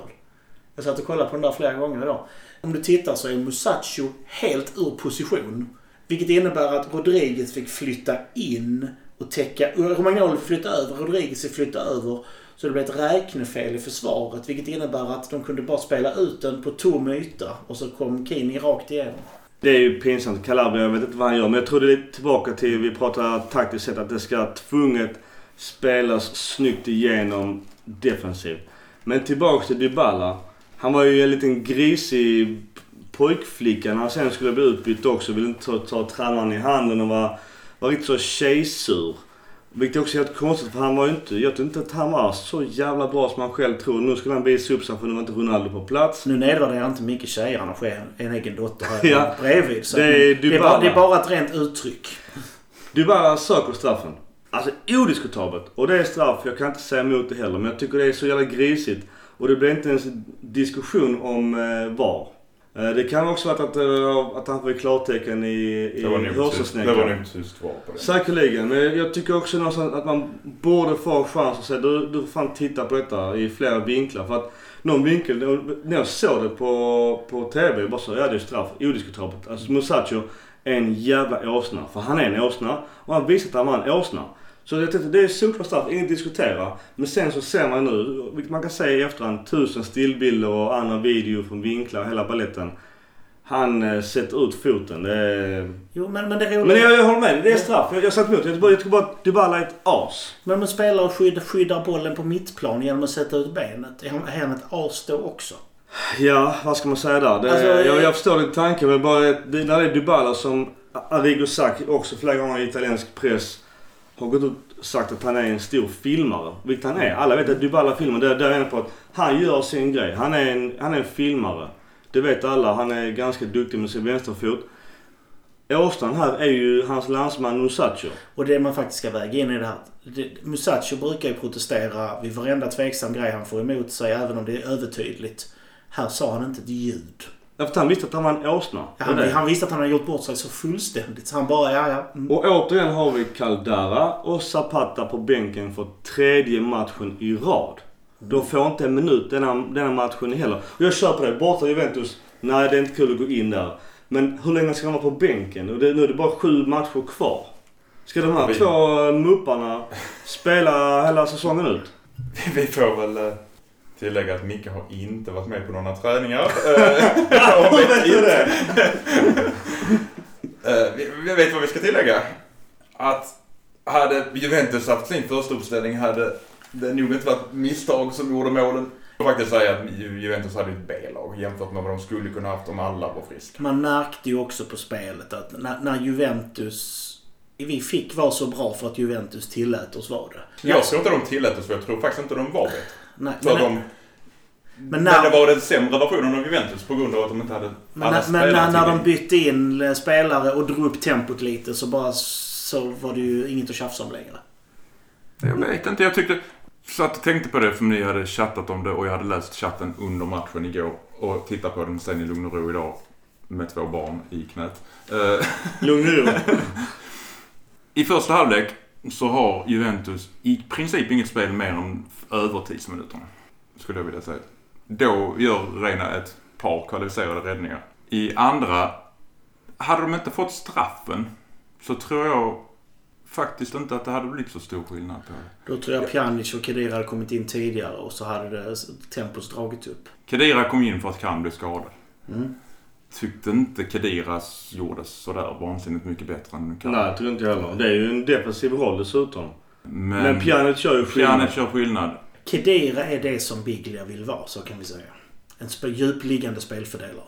Jag satt och kollade på den där flera gånger idag. Om du tittar så är Musacho helt ur position. Vilket innebär att Rodriguez fick flytta in och täcka... Romagnoli fick flytta över, Rodriguez fick flytta över. Så det blev ett räknefel i försvaret. Vilket innebär att de kunde bara spela ut den på tom yta. Och så kom Kini rakt igenom. Det är ju pinsamt. Calabria, jag vet inte vad han gör. Men jag tror det är tillbaka till, vi pratar taktiskt sett, att det ska tvunget spelas snyggt igenom defensivt. Men tillbaka till Dybala. Han var ju en liten grisig pojkflicka när han sen skulle bli utbytt också. Ville inte ta, ta tränaren i handen och var, var riktigt så tjejsur. Vilket också är helt konstigt för han var ju inte, jag tror inte att han var så jävla bra som han själv tror. Nu skulle han visa upp sig för nu var inte Ronaldo på plats. Nu nedvärderar inte mycket tjejer. Han har en egen dotter här Ja. bredvid. Så Det är det, är bara, det är bara ett rent uttryck. Dybala söker straffen. Alltså odiskutabelt. Och det är straff, jag kan inte säga emot det heller. Men jag tycker det är så jävla grisigt. Och det blir inte ens en diskussion om eh, VAR. Eh, det kan också varit att, eh, att han fick klartecken i, i tyst- det var hörselsnäckan. nog tyst svar på det. Säkerligen, men jag tycker också någonstans att man borde få en chans att säga du, du får fan titta på detta i flera vinklar. För att någon vinkel, när jag såg det på, på TV, jag bara så ja det är straff, odiskutabelt. Alltså Musacho är en jävla åsna. För han är en åsna och han visar att han var en åsna. Så jag tänkte, det är solklart straff, inget att diskutera. Men sen så ser man nu, vilket man kan säga i efterhand, tusen stillbilder och andra videor från vinklar, hela balletten. Han eh, sätter ut foten. Det är... Jo, men, men det roliga... Men jag, jag håller med. Det är straff. Jag, jag satt emot. Jag tycker bara, att Dybala är ett as. Men man spelar och skyddar, skyddar bollen på mittplan genom att sätta ut benet. Är han, är ett as då också? Ja, vad ska man säga där? Det, Alltså, jag, jag- jag förstår din tanke men bara det, när det är Dybala som Arrigo sagt också flera gånger i italiensk press har gått ut och sagt att han är en stor filmare. Vilket han är. Alla vet att Dybala-filmen, Där, där är han på att han gör sin grej. Han är en, han är en filmare. Det vet alla. Han är ganska duktig med sin vänsterfot. Åstrand här är ju hans landsman Musacho. Och det man faktiskt ska väga in i det här. Musacho brukar ju protestera vid varenda tveksam grej han får emot sig, även om det är övertydligt. Här sa han inte ett ljud. Därför att han visste att han var en åsna. Är Han, han visste att han hade gjort bort sig så fullständigt. Så han bara, ja ja. Mm. Och återigen har vi Caldara och Zapata på bänken för tredje matchen i rad. De får inte en minut denna, denna matchen heller. Och jag kör på det. Borta Juventus. Nej, det är inte kul att gå in där. Men hur länge ska de vara på bänken? Och det, nu är det bara sju matcher kvar. Ska de här Vi- två mupparna spela hela säsongen ut? Vi får väl eh, tillägga att Micke har inte varit med på några träningar. Eh, Hur vet du det? Eh, vet vad vi ska tillägga. Att hade Juventus haft sin första uppställning hade det nog inte varit misstag som gjorde målen. Jag får faktiskt säga att Ju- Juventus hade ett B-lag jämfört med vad de skulle kunna haft om alla var friska. Man märkte ju också på spelet att när, när Juventus... Vi fick vara så bra för att Juventus tillät oss vara det. Jag tror inte de tillät oss för jag tror faktiskt inte de var bättre. Nej, För men, de, men, men, när, det var den sämre versionen av Juventus på grund av att de inte hade men, alla när, men när, när de bytte in eh, spelare och drog upp tempot lite så bara så var det ju inget att tjafsa om längre. Jag vet inte, jag tyckte... Satt och tänkte på det för ni hade chattat om det och jag hade läst chatten under matchen igår och tittat på den sen i lugn och ro idag med två barn i knät. Eh, Lugn och ro. I första halvlek så har Juventus i princip inget spel mer än övertidsminuterna. Skulle jag vilja säga. Då gör Reina ett par kvalificerade räddningar. I andra, hade de inte fått straffen så tror jag faktiskt inte att det hade blivit så stor skillnad på det. Då tror jag Pjanic och Khedira hade kommit in tidigare och så hade det tempos dragit upp. Kedira kom in för att Khan blev skadad. Mm. Tyckte inte Kediras gjorde sådär vansinnigt mycket bättre än Khan. Nej, tror inte jag heller. Det är ju en defensiv roll dessutom. Men, Men Pjanic kör ju skillnad. Pjanic gör skillnad. Khedira är det som Biglia vill vara, så kan vi säga. En sp- djupliggande spelfördelare.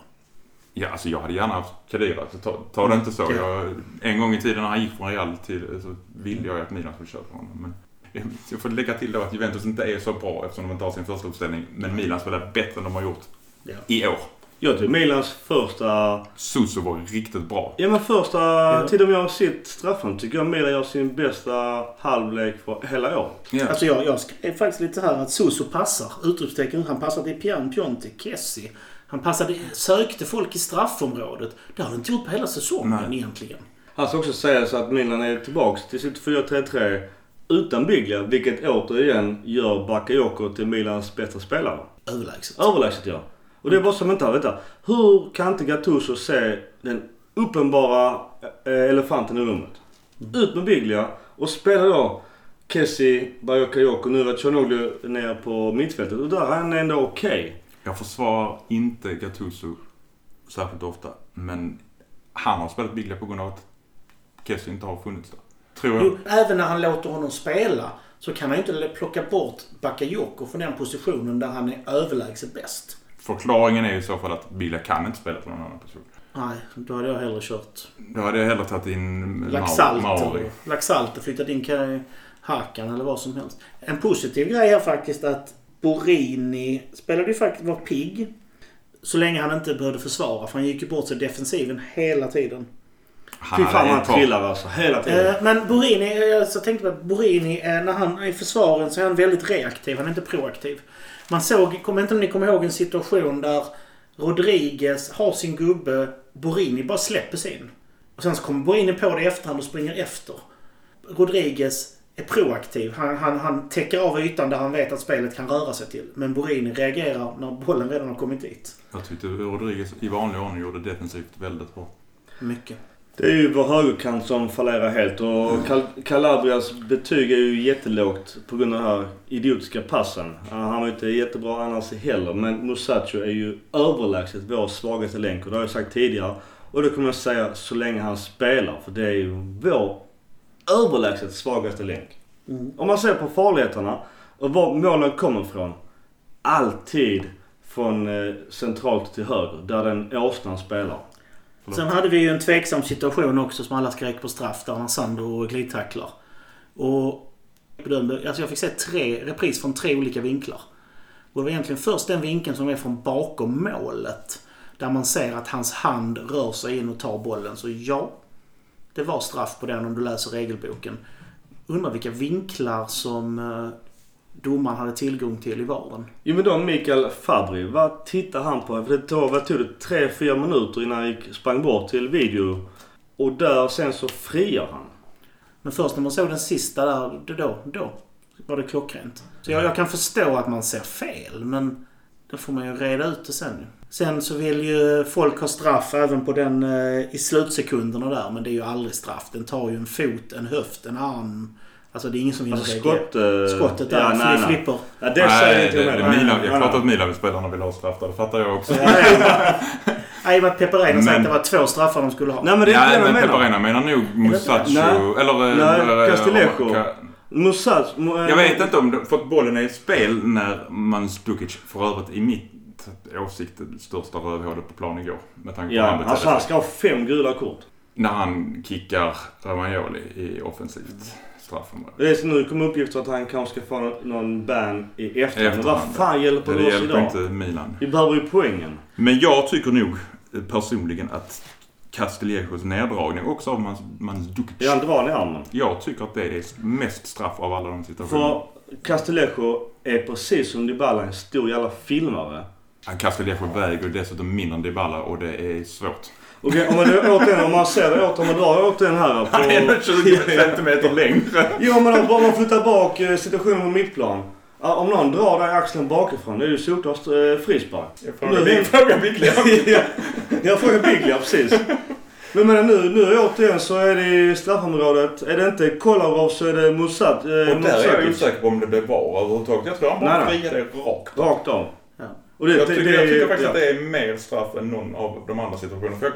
Ja, alltså jag hade gärna haft Kadira. Så ta, ta det inte så. Ja. Jag, en gång i tiden när han gick från Real till så ville jag ju att Milan skulle köpa honom. Men jag- jag får lägga till då att Juventus inte är så bra eftersom de inte har sin första uppställning. Men Milan spelar bättre än de har gjort Ja. i år. Jag tycker Milans första... Suso var riktigt bra. Ja men första Ja. tiden de gör sitt straffan tycker jag Milan gör sin bästa halvlek för hela året. Ja. Alltså jag, jag skrev faktiskt lite här att Suso passar. Utropstecken. Han passar till Pian Piontek, Kessie. Han passade, sökte folk i straffområdet. Det har han inte gjort på hela säsongen Nej. egentligen. Han ska också säga så att Milan är tillbaks till sitt 4-3-3 utan Biglia, vilket återigen gör Bakayoko till Milans bästa spelare. Överlägset. Överlägset ja. Och det är bara som inte vänta. Hur kan inte Gattuso se den uppenbara eh, elefanten i rummet? Ut med Biglia och spela då Kessie, Bakayoko, nu var Chanoglu ner på mittfältet och där är han ändå okej. Jag försvarar inte Gattuso särskilt ofta. Men han har spelat Biglia på grund av att Kessie inte har funnits där. Tror jag. Jo, även när han låter honom spela så kan han ju inte plocka bort Bakayoko från den positionen där han är överlägset bäst. Förklaringen är i så fall att Biglia kan inte spela för någon annan person. Nej, då hade jag hellre kört Då hade jag hellre tagit in Laxalt Mauri. och, Laxalt och flyttat in Ka- Hakan eller vad som helst. En positiv grej är faktiskt att Borini spelade ju faktiskt, var pigg. Så länge han inte behövde försvara för han gick ju bort sig defensiven hela tiden. Han Fy fan en han trillar alltså, hela tiden. Eh, men Borini, jag så tänkte på att Borini, eh, när han är i försvaren så är han väldigt reaktiv. Han är inte proaktiv. Man såg, kommer inte om ni kommer ihåg en situation där Rodriguez har sin gubbe, Borini bara släpper sin. Och sen så kommer Borini på det i efterhand och springer efter. Rodriguez är proaktiv. Han, han, han täcker av ytan där han vet att spelet kan röra sig till. Men Borini reagerar när bollen redan har kommit dit. Jag tyckte Rodriguez i vanlig ordning gjorde defensivt väldigt bra. Mycket. Det är ju vår högerkant som fallerar helt och Cal- Calabrias betyg är ju jättelågt på grund av den här idiotiska passen. Han var inte jättebra annars heller men Musacho är ju överlägset vår svagaste länk och det har jag sagt tidigare. Och det kommer jag säga så länge han spelar för det är ju vår överlägset svagaste länk. Om man ser på farligheterna och var målen kommer ifrån. Alltid från eh, centralt till höger där den åsnan spelar. Sen hade vi ju en tveksam situation också som alla skrek på straff där när Sandro glidtacklar. Och bedömde, alltså jag fick se tre, repris från tre olika vinklar. Och det var egentligen först den vinkeln som är från bakom målet. Där man ser att hans hand rör sig in och tar bollen. Så ja, det var straff på den om du läser regelboken. Undrar vilka vinklar som eh, domaren hade tillgång till i varen. Jo men då Mikael Fabri, vad tittar han på? För det tog, vad tog det? Tre, fyra minuter innan han gick, sprang bort till video. Och där sen så friar han. Men först när man såg den sista där, då, då, var det klockrent. Så jag, jag kan förstå att man ser fel, men då får man ju reda ut det sen. Sen så vill ju folk ha straff även på den eh, i slutsekunderna där, men det är ju aldrig straff. Den tar ju en fot, en höft, en arm. Alltså det är ingen som vinner Alltså skott... eh, Skottet där, ja, nej, det nej. flipper. Ja, det säger inte det, jag det, med. Milan, jag Nej, pratar nej. att Milan-spelarna vill ha straff där. Det fattar jag också. Nej, men Peperena sa att det var två straffar de skulle ha. Nej men det är Ja, inte det men jag menar. Menar nog Musacho. Nej. Eller... eh, Nej, eh, Castillejo. Ka- Musaz... Mu- Jag vet inte om det, för att bollen är i spel när Mandzukic för övrigt i mitt åsikt det största rövhålet på plan igår. Med tanke på han Ja, betedde alltså han ska ha fem gula kort. När han kickar Romagnoli i offensivt straffområde. Det är så nu kommer uppgifter att han kanske ska få någon, ban i efterhand. Men vad Efterhand. fan hjälper Det det oss idag? inte Milan. Vi behöver ju poängen. Men jag tycker nog eh, personligen att Castillejos neddragning också av Mans- Mandzukic. Är han drar i armen? Jag tycker att det är mest straff av alla de situationerna. För Castillejo är precis som Dybala en stor jävla filmare. Castillejo väger dessutom mindre än Dybala och det är svårt. Okej, man nu återigen, om man ser det åt, om man drar åt den här på... Han är ändå 20 centimeter längre. Jo men om bara man flyttar bak eh, situationen på mittplan. Om någon drar dig axeln bakifrån, det är ju solklart eh, frispark. Nu- Big- Fråga Biglia. ja, jag frågar Biglia precis. Men men nu, nu återigen så är det i straffområdet. Är det inte Kolarov så är det Musat. Eh, Och där är jag osäker på om det blev VAR överhuvudtaget. Jag tror han bara friade rakt. Rakt av. Och det, Jag tycker, det- jag tycker faktiskt ja. att det är mer straff än någon av de andra situationerna. För jag,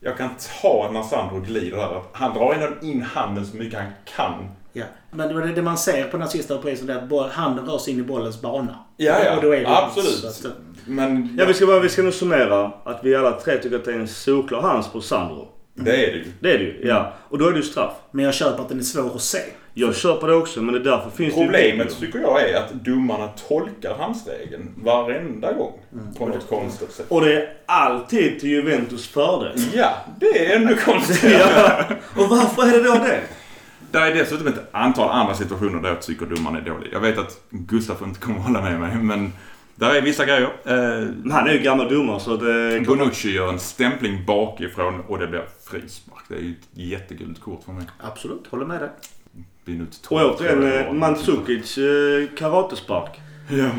jag kan ta när Sandro glider där. att Han drar ändå in handen så mycket han kan. Ja. Men det, man ser på den sista reprisen är att handen rör sig in i bollens bana. Ja, ja. Och då är det Absolut. Så att, Men Ja, vi ska, bara, vi ska nog summera att vi alla tre tycker att det är en solklar hands på Sandro. det är det ju. Det är det ju, ja. Och då är det ju straff. men jag köper att den är svår att se. Jag köper det också, men det är därför finns Problemet det tycker jag är att domarna tolkar handsregeln varenda gång. På något konstigt sätt. Och det är alltid till Juventus fördel. Ja, det är ännu konstigare. ja. Och varför är det då det? Det är dessutom ett antal andra situationer där jag tycker domaren är dålig. Jag vet att Gustaf inte kommer att hålla med mig, men där är vissa grejer. Eh, han är ju gammal domare så det... Bonucci gör en stämpling bakifrån och det blir frispark. Det är ju ett jättegult kort för mig. Absolut, håller med dig. Minut Och 12. återigen tror jag det eh. Mandzukic eh, karatespark. Ja.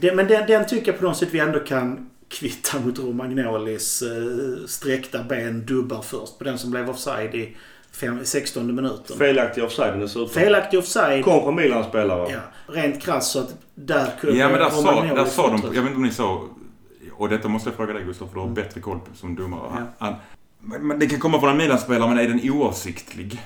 Det, men den, den tycker jag på något sätt vi ändå kan kvitta mot Romagnolis eh, sträckta ben dubbar först. På den som blev offside i fem, 16 minuten. Felaktig offside dessutom. Felaktig offside. Kom från Milan-spelare. Ja, rent krasst så att där kunde Ja men där sa, där sa de, jag vet inte om ni sa, och detta måste jag fråga dig Gustav för du har Mm. bättre koll på- som domare. Ja. Han, men, men det kan komma från en Milan-spelare men är den oavsiktlig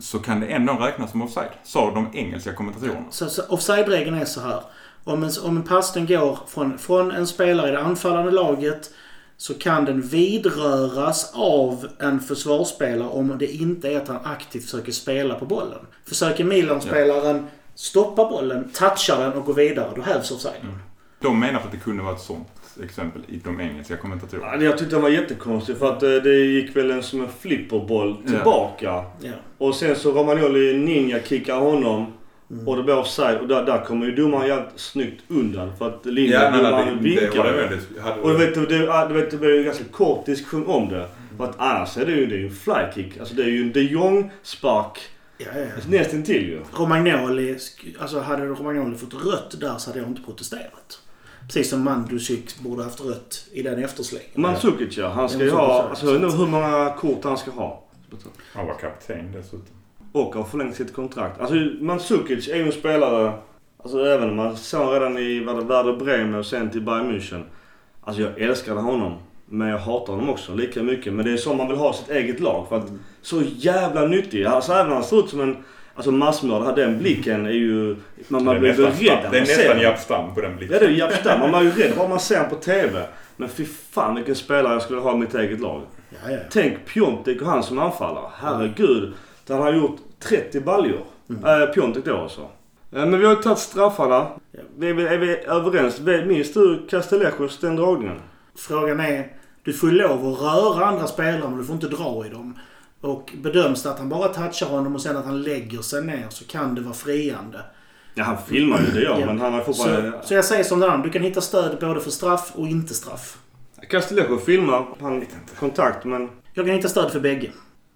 så kan det ändå räknas som offside. Sa de engelska kommentatorerna. Så, så offside-regeln är så här. Om en, om en passning går från, från en spelare i det anfallande laget så kan den vidröras av en försvarsspelare om det inte är att han aktivt försöker spela på bollen. Försöker Milan-spelaren stoppa bollen, toucha den och gå vidare, då hävs offside. De menar att det kunde vara ett sånt exempel i de engelska kommentatorerna. Ja, Jag tyckte den var jättekonstig för att eh, det gick väl en som en flipperboll tillbaka. Ja. Och sen så Romagnoli ninja kickar honom. Och det blir offside och där, där kommer ju domaren jävligt snyggt undan för att linjen domaren vinkar. Och du vet, det, det, det, vet, det blir ju ganska kort diskussion om det. För att annars är det ju, det är ju en flykick. Alltså det är ju en de Jong-spark Ja, ja, ja. nästintill ju. Romagnoli, alltså hade Romagnoli fått rött där så hade jag inte protesterat. Precis som Mandzukic borde haft rött i den efterslängen. Mandzukic ja, han ska ju Ja, ha... Alltså jag inte hur många kort han ska ha. Han var kapten dessutom. Och har förlängt sitt kontrakt. Alltså Mandzukic är ju en spelare, alltså även om man såg redan i vad det Werder Bremen och sen till Bayern München. Alltså jag älskade honom. Men jag hatar honom också lika mycket. Men det är så man vill ha sitt eget lag. För att så jävla nyttig. Alltså även om han ser ut som en Alltså massmördare, den blicken är ju... Man, man det blir är nästan, rädd det är nästan. Japp Stam på den blicken. Ja det är Japp Stam. Man är ju rädd bara man ser på TV. Men fy fan vilken spelare jag skulle ha i mitt eget lag. Ja, ja. Tänk Piontek och han som anfallare. Herregud. Där han har gjort 30 baljor. Mm. Äh, Piontek då alltså. Eh, Men vi har ju tagit straffarna. Är vi, är vi överens? Minns du Castellejos den dragningen? Frågan är, du får ju lov att röra andra spelare men du får inte dra i dem. Och bedöms det att han bara touchar honom och sen att han lägger sig ner så kan det vara friande. Ja han filmar ju det Ja. men han har Så, fortfarande... så jag säger som det andra, du kan hitta stöd både för straff och inte straff. Castellejo filmar. Han kontakt men... Jag kan hitta stöd för bägge.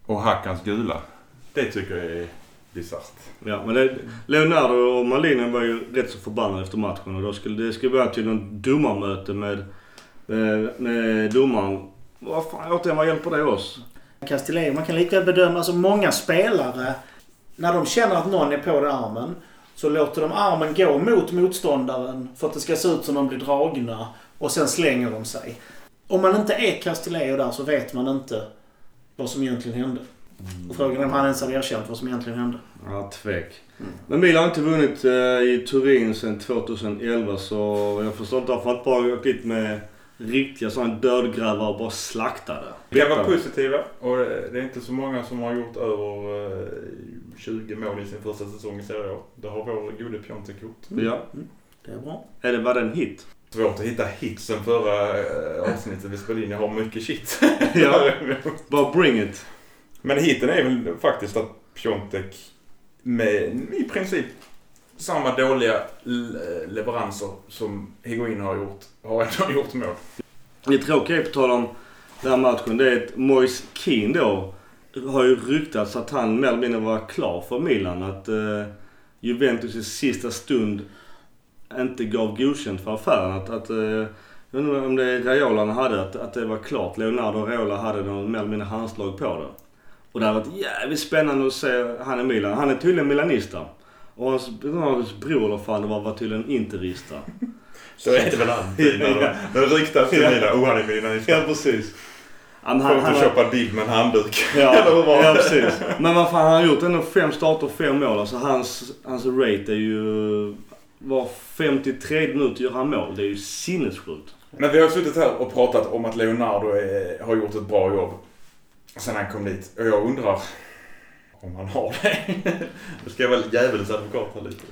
Och Hackans gula. Det tycker jag är bisarrt. Ja men det, Leonardo och Malinen var ju rätt så förbannade efter matchen och då skulle det skulle vara till någon domarmöte med, med, med domaren. Vad fan återigen, vad hjälper det oss? Castillejo, man kan likväl bedöma, alltså många spelare, när de känner att någon är på den armen, så låter de armen gå mot motståndaren för att det ska se ut som de blir dragna och sen slänger de sig. Om man inte är Castillejo där så vet man inte vad som egentligen hände. Och frågan är om han ens har erkänt vad som egentligen hände. Ja, tvek. Men Milan har inte vunnit eh, i Turin sedan 2011 så jag förstår inte varför han inte bara åkt dit med riktiga sådana dödgrävare och bara slaktade. Vi kan vara positiva och det är inte så många som har gjort över eh, 20 mål i sin första säsong i Serie A. Det har vår gode Piontek gjort. Ja. Det är bra. Är det, var det en hit? Svårt att hitta hitsen förra eh, avsnittet vi spelade in. Jag har mycket shit. Ja. Bara bring it. Men hiten är väl faktiskt att Piontek med i princip samma dåliga leveranser som Higuin har gjort, har ändå gjort mål. Det tråkiga är på tal om den här matchen, det är att Moise Keane då har ju ryktats att han mer eller mindre var klar för Milan. Att eh, Juventus i sista stund inte gav godkänt för affären. Att, att, eh, jag undrar om det är Raiola han hade, att, att det var klart. Leonardo Raiola hade någon mer eller mindre handslag på det. Och det hade varit jävligt spännande att se han i Milan. Han är tydligen milanista. Och hans, hans bror eller fan det var, var tydligen interista. Så är det väl alltid de, ryktas till Milan. Oh, han är precis. Ja, men han, Photoshopad bild med en handduk. Ja, Eller hur var ja, precis. Men vad fan, han har gjort ändå fem starter och fem mål. Alltså hans, hans rate är ju... Var 53 minut gör han mål. Det är ju sinnessjukt. Men vi har suttit här och pratat om att Leonardo är, har gjort ett bra jobb sen han kom dit. Och jag undrar om han har det. Nu ska jag väl djävulens advokat här lite.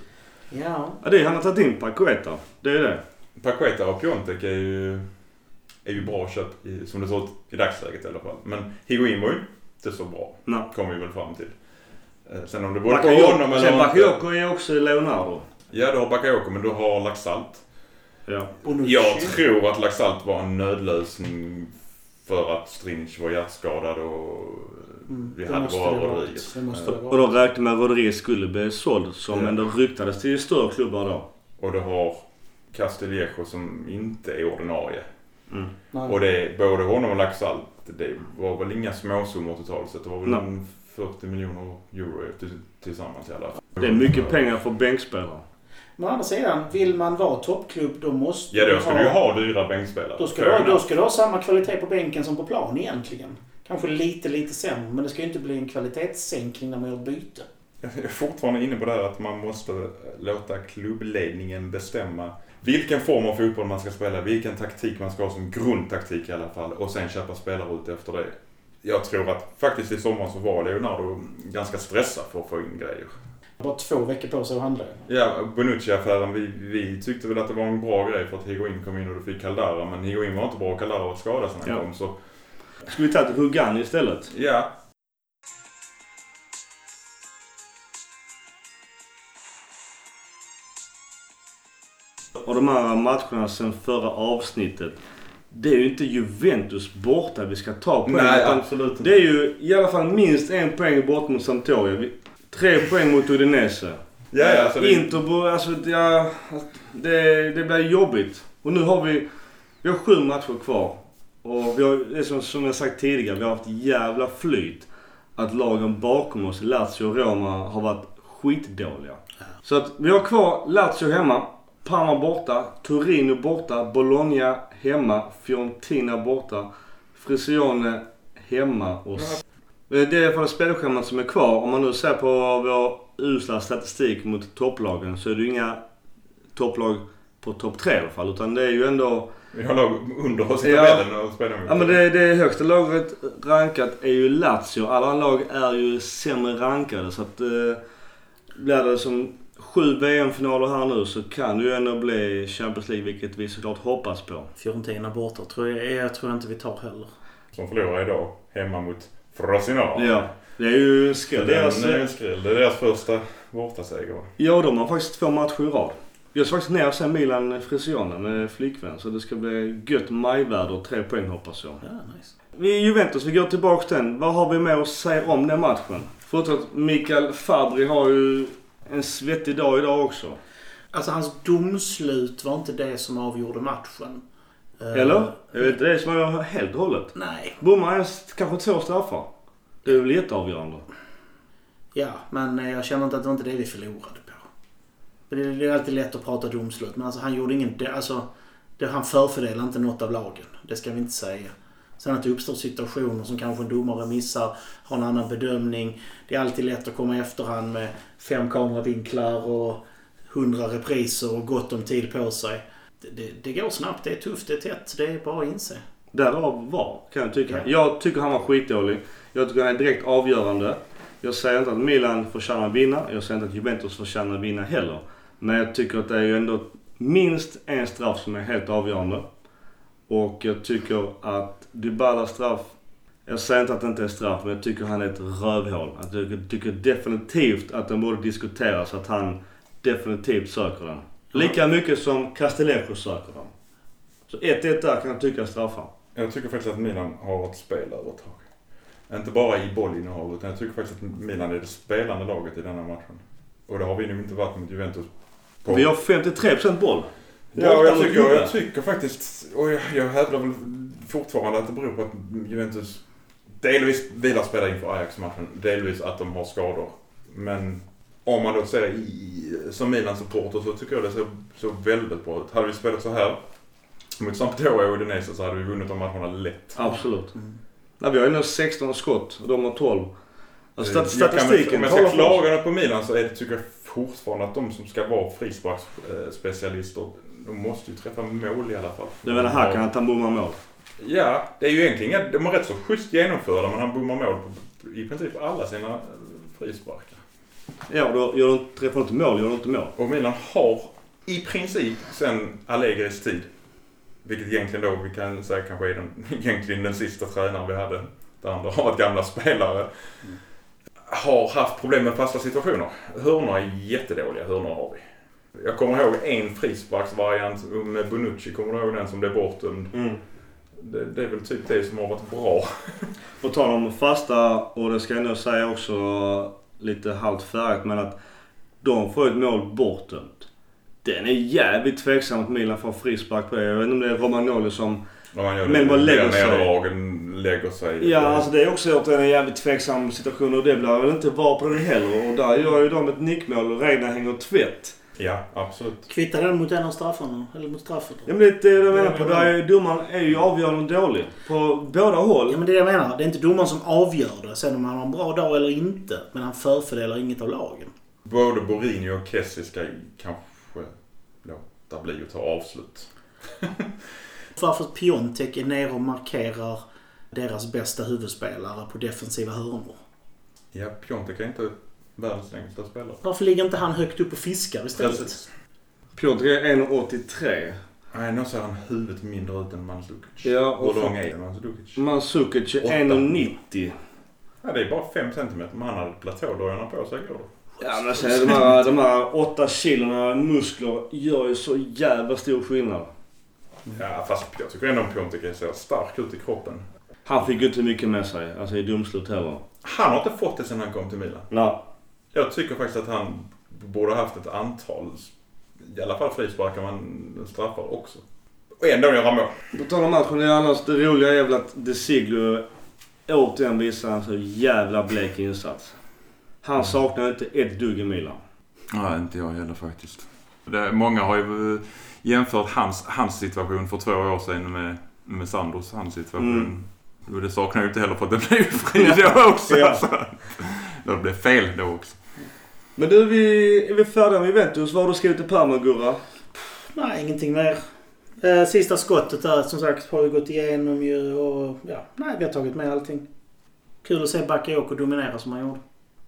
Ja. Ja, det är, han har tagit in Paqueta. Det är det. Paqueta och Piontek är ju, är ju bra köp i, som det ser ut i dagsläget i alla fall. Men Higuain var ju inte så bra. Nej. Kommer vi väl fram till. Eh, Sen om det beror på honom eller sen. Bakayoko är också Leonardo. Ja, du har Bakayoko men du har Laxalt. Ja. Jag tror att Laxalt var en nödlösning för att Strinic var hjärtskadad och Mm, vi det hade vara. Rodriguez. Och då räknade med att Rodriguez skulle bli såld. Som Ja. ändå ryktades till större klubbar då. Och du har Castillejo som inte är ordinarie. Mm. Och det är både honom och Laxalt. Det var väl inga småsummor totalt sett. Det var väl Nej. en 40 miljoner euro till, tillsammans i alla fall. Det är mycket pengar för bänkspelare. Men å andra sidan, vill man vara toppklubb då måste Ja, då man ska du ju ha dyra bänkspelare. Då ska, du, ha- då ska du ha samma kvalitet på bänken som på plan egentligen. Kanske lite, lite sämre. Men det ska ju inte bli en kvalitetssänkning när man gör ett byte. Jag är fortfarande inne på det här att man måste låta klubbledningen bestämma vilken form av fotboll man ska spela, vilken taktik man ska ha som grundtaktik i alla fall och sen köpa spelare ut efter det. Jag tror att faktiskt i sommar så var Leonardo ganska stressad för att få in grejer. Bara två veckor på sig att handla. Ja, Bonucci-affären, vi, vi tyckte väl att det var en bra grej för att Higuain kom in och du fick Caldara. Men Higuain var inte bra och Caldara var skadad sen han Ja. kom. Så Ska vi ta ett Hugan istället? ja, Och de här matcherna sen förra avsnittet. Det är ju inte Juventus borta vi ska ta poäng. nej absolut inte. Det är ju i alla fall minst en poäng bort mot Sampdoria. Tre poäng mot Udinese. Ja, ja, så det, Inter, alltså ja, det, det blir jobbigt. Och nu har vi, vi har sju matcher kvar. Och vi har, det är som, som jag sagt tidigare, vi har haft jävla flyt. att lagen bakom oss, Lazio och Roma, har varit skitdåliga. Så att vi har kvar Lazio hemma, Parma borta, Torino borta, Bologna hemma, Fiorentina borta, Frisione hemma och... Det är i alla fall spelschemat som är kvar. Om man nu ser på vår usla statistik mot topplagen så är det ju inga topplag på topp tre i alla fall. Utan det är ju ändå... Vi har lag under oss i Ja. tabellen och spelar mot. Ja men det, det högsta laget rankat är ju Lazio. Alla andra lag är ju sämre rankade. Så att eh, blir det som sju VM-finaler här nu så kan det ju ändå bli Champions League vilket vi såklart hoppas på. Fiorentina borta tror jag, jag tror inte vi tar heller. Som förlorar idag hemma mot Frosinone. Ja. Det är ju Det skräll. är Deras, en skräll. Det är deras första bortaseger. ja, de har faktiskt två matcher i rad. Jag ska faktiskt ner och se Milan Frisione med flickvän. Så det ska bli gött majväder och tre poäng hoppas jag. Ja, nice. Vi är Juventus, vi går tillbaks till den. Vad har vi med att säga om den matchen? Förutom att Mikael Fabri har ju en svettig dag idag också. Alltså hans domslut var inte det som avgjorde matchen. Eh, Eller? Jag vet inte, det som jag har helt och hållet. Nej. Bommar en, kanske två straffar. Det är väl jätteavgörande. Ja, men eh, jag känner inte att det var inte det vi förlorade Det det är alltid lätt att prata domslut, men alltså han gjorde ingen... Alltså, det, han förfördelade inte något av lagen. Det ska vi inte säga. Sen att det uppstår situationer som kanske en domare missar, har en annan bedömning. Det är alltid lätt att komma i efterhand med fem kameravinklar och hundra repriser och gott om tid på sig. Det, det, det går snabbt, det är tufft, det är tätt. Det är bara att inse. Därav var, kan jag tycka. Ja. Jag tycker han var skitdålig. Jag tycker han är direkt avgörande. Jag säger inte att Milan förtjänar att vinna. Jag säger inte att Juventus förtjänar att vinna heller. Men jag tycker att det är ju ändå minst en straff som är helt avgörande. Och jag tycker att Dybalas straff... Jag säger inte att det inte är straff, men jag tycker han är ett rövhål. Jag tycker definitivt att den borde diskuteras, att han definitivt söker den. Lika mycket som Castellejo söker den. Så 1-1 där kan jag tycka straffar. Jag tycker faktiskt att Milan har ett spelövertag. Inte bara i bollinnehav utan jag tycker faktiskt att Milan är det spelande laget i denna matchen. Och det har vi nog inte varit mot Juventus. På- Vi har 53% boll. Ja, och jag tycker, jag tycker faktiskt, och jag, jag hävdar väl fortfarande att det beror på att Juventus delvis vilar spelare inför Ajax-matchen, delvis att de har skador. Men om man då ser i, som Milan-supporter så tycker jag det ser så väldigt bra ut. Hade vi spelat så här mot Sampdoria och Udinese så hade vi vunnit de matcherna lätt. Absolut. Nej, vi har ju ändå 16 skott och de har 12. Alltså, Eh, stat- jag kan statistiken Om jag ska klaga på Milan så är det, tycker jag fortfarande att de som ska vara frisparksspecialister, de måste ju träffa mål i alla fall. Du menar Hakan att han bommar mål? Ja, det är ju egentligen de är rätt så schysst genomförda men han bommar mål på i princip alla sina eh, frisparkar. Ja, då gör du inte, träffar inte mål gör du inte mål. Och Milan har i princip sen Allegris tid, vilket egentligen då vi kan säga kanske är den, egentligen den sista tränaren vi hade, där andra har varit gamla spelare, har haft problem med fasta situationer. Hörnor är jättedåliga, hörnor har vi. Jag kommer ihåg en frisparksvariant med Bonucci, kommer du ihåg den som blev bortdömd? Mm. Det, det är väl typ det som har varit bra. På tal om fasta, och det ska jag nog säga också lite halvt färgat, men att de får ett mål bortdömt. Den är jävligt tveksam att Milan får frispark på det. Jag vet inte om det är Romagnoli som... När man gör Men vad lägger sig? nederlagen lägger sig. Ja, alltså det är också en jävligt tveksam situation och det blir väl inte var på den heller. Och där gör ju de ett nickmål och Reina hänger tvätt. Ja, absolut. Kvittar den mot en av straffarna? Eller mot straffen? Ja men det är det jag menar på. Där är, domaren är ju avgörande dålig. På båda håll. Ja men det är det jag menar. Det är inte domaren som avgör det. Sen om han har en bra dag eller inte. Men han förfördelar inget av lagen. Både Borini och Kessie ska kanske låta bli att ta avslut. Varför Piontek är nere och markerar deras bästa huvudspelare på defensiva hörnor. Ja, Piontek är inte världens längsta spelare. Varför ligger inte han högt upp och fiskar istället? Precis. Piotr är 1,83. Nej, nu ser han huvudet mindre ut än Mandzukic. Ja, och Hur lång är Mandzukic? Mandzukic är Åtta. 1,90. Ja, det är bara 5 cm. Men han hade platådojorna på sig igår. Ja men sen de här, de här 8 kilona muskler gör ju så jävla stor skillnad. Ja, fast jag tycker ändå att Piontek ser stark ut i kroppen. Han fick ju inte mycket med sig, alltså i domslut heller. Han har inte fått det sen han kom till Milan. Nej. Jag tycker faktiskt att han borde ha haft ett antal, i alla fall frisparkar men straffar också. Och ändå göra mål. På tal om matchen, det är annars det roliga är väl att De Siglio återigen visar han så jävla blek insats. Han saknar inte ett dugg i Milan. Nej, inte jag heller faktiskt. Det, många har ju jämfört hans, hans situation för två år sedan med, med Sandros hans situation. Mm. Och det saknar ju inte heller för att det blev fri då också. Ja. Så. Det blev fel då också. Men du, vi, är vi färdiga med Juventus? Vad har du skrivit i pärmen Gurra? Nej, ingenting mer. Eh, Sista skottet där som sagt har vi gått igenom ju och ja, nej vi har tagit med allting. Kul att se Bakayoko dominera som han gjorde.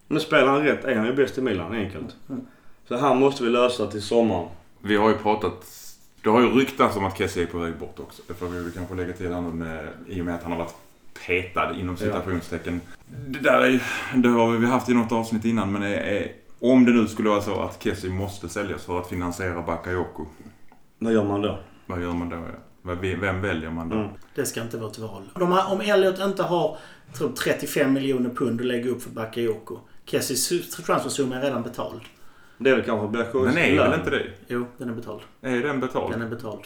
Men spelar han rätt är han ju bäst i Milan, enkelt. Mm. Så här måste vi lösa till sommaren. Vi har ju pratat... Det har ju ryktats om att Kessie är på väg bort också. Det får vi väl kanske lägga till här nu med, i och med att han har varit petad inom citationstecken. Det där är Det har vi haft i något avsnitt innan men det är, om det nu skulle vara så att Kessie måste säljas för att finansiera Bakayoko. Vad gör man då? Vad gör man då? ja? Vem väljer man då? Mm. Det ska inte vara ett val. De här, om Elliot inte har tror, 35 miljoner pund att lägga upp för Bakayoko. Kessies transfersumma är redan betald. Det är väl kanske Björkås Men är väl inte det? Jo, den är betald. Är den betald? Den är betald.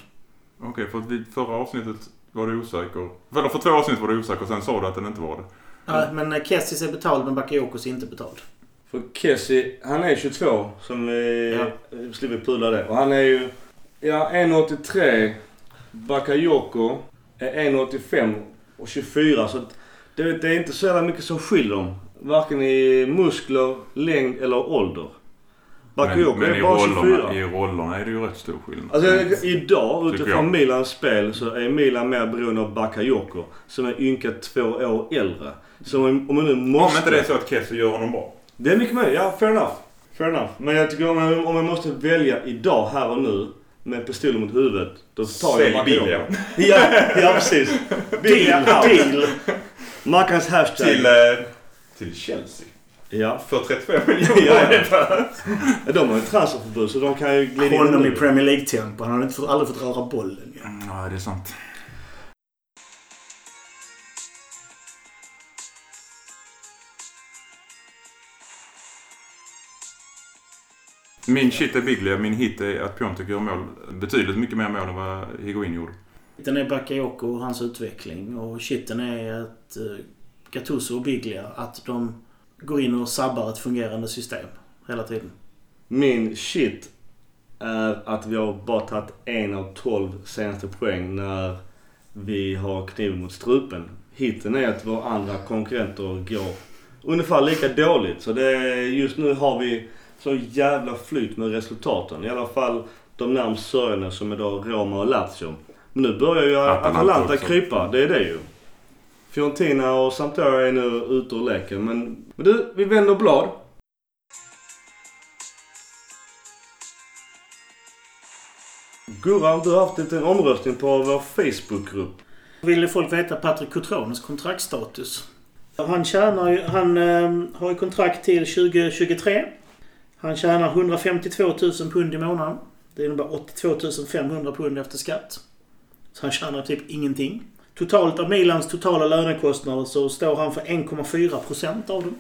Okej, för att vid förra avsnittet var du osäker. Eller för två avsnitt var du osäker och sen sa du att den inte var det. Ja, men Kessis är betald men Bakayokos är inte betald. För Kessie, han är 22 som vi Ja. slipper pudla det. Och han är ju, ja 1,83. Bakayoko är 1,85 och 24 så det, det är inte så jävla mycket som skiljer dem. Varken i muskler, längd eller ålder. Bakayoko är i bara rollerna, 24. i rollerna är det ju rätt stor skillnad. Alltså idag Tycker utifrån jag. Milans spel så är Milan mer beroende av Bakayoko som är ynka två år äldre. Så om om man nu måste... Om inte det är så att Kessie gör honom bra. Det är mycket möjligt. Ja, fair enough. Fair enough. Men jag tycker om man, om man måste välja idag, här och nu, med pistolen mot huvudet. Då tar jag Sälj Bakayoko. Bilja. Ja, ja precis. Deal! out. Mackans hashtag. Till, eh, till Chelsea. Ja. För 35 miljoner. Ja. De har ju transferförbud så de kan ju glida in Honom i nu. Premier League-tempo. Han har inte fått, aldrig fått röra bollen. Ja. Ja, det är sant. Min shit är Biglia, min hit är att Piontek gör mål. Betydligt mycket mer mål än vad Higuain gjorde. Den är Bakayoko och hans utveckling. Och shitten är att uh, Gattuso och Biglia, att de går in och sabbar ett fungerande system hela tiden. Min shit är att vi har bara tagit en av 12 senaste poäng när vi har kniven mot strupen. Hitten är att våra andra konkurrenter går ungefär lika dåligt. Så det är, just nu har vi så jävla flyt med resultaten. I alla fall de närmast sörjande som är då Roma och Lazio. Men nu börjar ju Atalanta krypa. Det är det ju. Fiorentina och Sampdoria är nu ute ur leken. Men, men du, vi vänder blad. Gurran, du har haft en liten omröstning på vår Facebookgrupp. Ville folk veta Patrick Cotrones kontraktstatus? Han tjänar ju, han eh, har ju kontrakt till 2023. Han tjänar 152 000 pund i månaden. Det innebär 82 500 pund efter skatt. Så han tjänar typ ingenting. Totalt av Milans totala lönekostnader så står han för 1,4 procent av dem.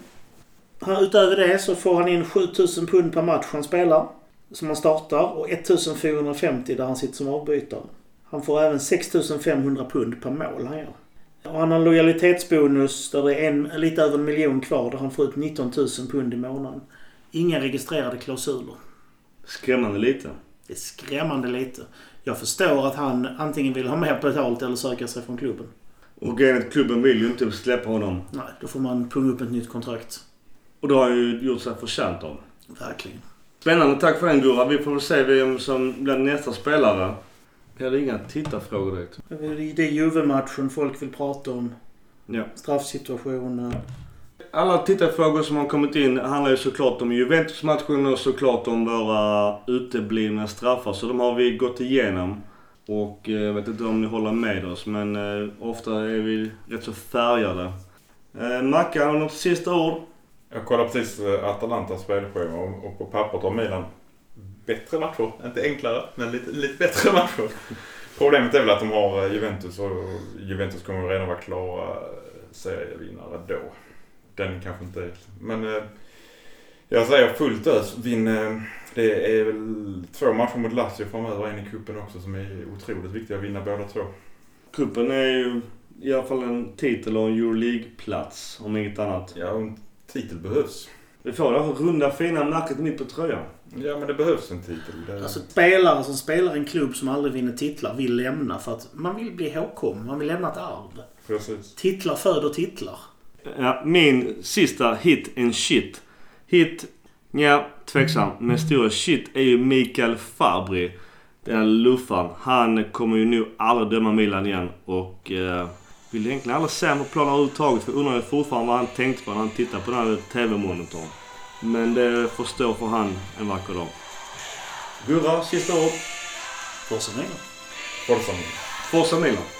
Utöver det så får han in 7 000 pund per match han spelar. Som han startar och 1 450 där han sitter som avbytare. Han får även 6 500 pund per mål han gör. Och han har en lojalitetsbonus där det är en, lite över en miljon kvar där han får ut 19 000 pund i månaden. Inga registrerade klausuler. Skrämmande lite. Det är skrämmande lite. Jag förstår att han antingen vill ha mer betalt eller söka sig från klubben. Och grejen är att klubben vill ju inte släppa honom. Nej, då får man punga upp ett nytt kontrakt. Och det har han ju gjort sig förtjänt av. Verkligen. Spännande. Tack för den Gurra. Vi får väl se vem som blir nästa spelare. Vi hade inga tittarfrågor direkt. Det är Juve-matchen folk vill prata om. Ja. Straffsituationen. Alla tittarfrågor som har kommit in handlar ju såklart om Juventus-matchen och såklart om våra uteblivna straffar. Så de har vi gått igenom. Och eh, jag vet inte om ni håller med oss men eh, ofta är vi rätt så färgade. Eh, Mackan, har du något sista ord? Jag kollade precis eh, Atalantas spelschema och, på pappret har Milan bättre matcher. Inte enklare, men lite, lite bättre matcher. Problemet är väl att de har eh, Juventus och Juventus kommer redan vara klara serievinnare då. Den kanske inte är... Men eh, jag säger fullt ös. Vinn, eh, det är väl två matcher mot Lazio framöver. En i cupen också som är otroligt viktiga att vinna båda två. Kuppen är ju i alla fall en titel och en Euroleague-plats om inget annat. Ja, en titel behövs. Vi får det här runda fina märket mitt på tröjan. Ja, men det behövs en titel. Det... Alltså spelare som spelar i en klubb som aldrig vinner titlar vill lämna för att man vill bli ihågkommen. Man vill lämna ett arv. Precis. Titlar föder titlar. Ja, min sista hit and shit. Hit, ja, tveksam. Men stora shit är ju Mikael Fabri. Den luffaren. Han kommer ju nog aldrig döma Milan igen och eh, vill egentligen aldrig se honom på planen överhuvudtaget. För jag undrar ju fortfarande vad han tänkte på när han tittade på den här TV-monitorn. Men det får stå för han en vacker dag. Gurra, sista ord. Forza Milan. Forza. Forza Milan.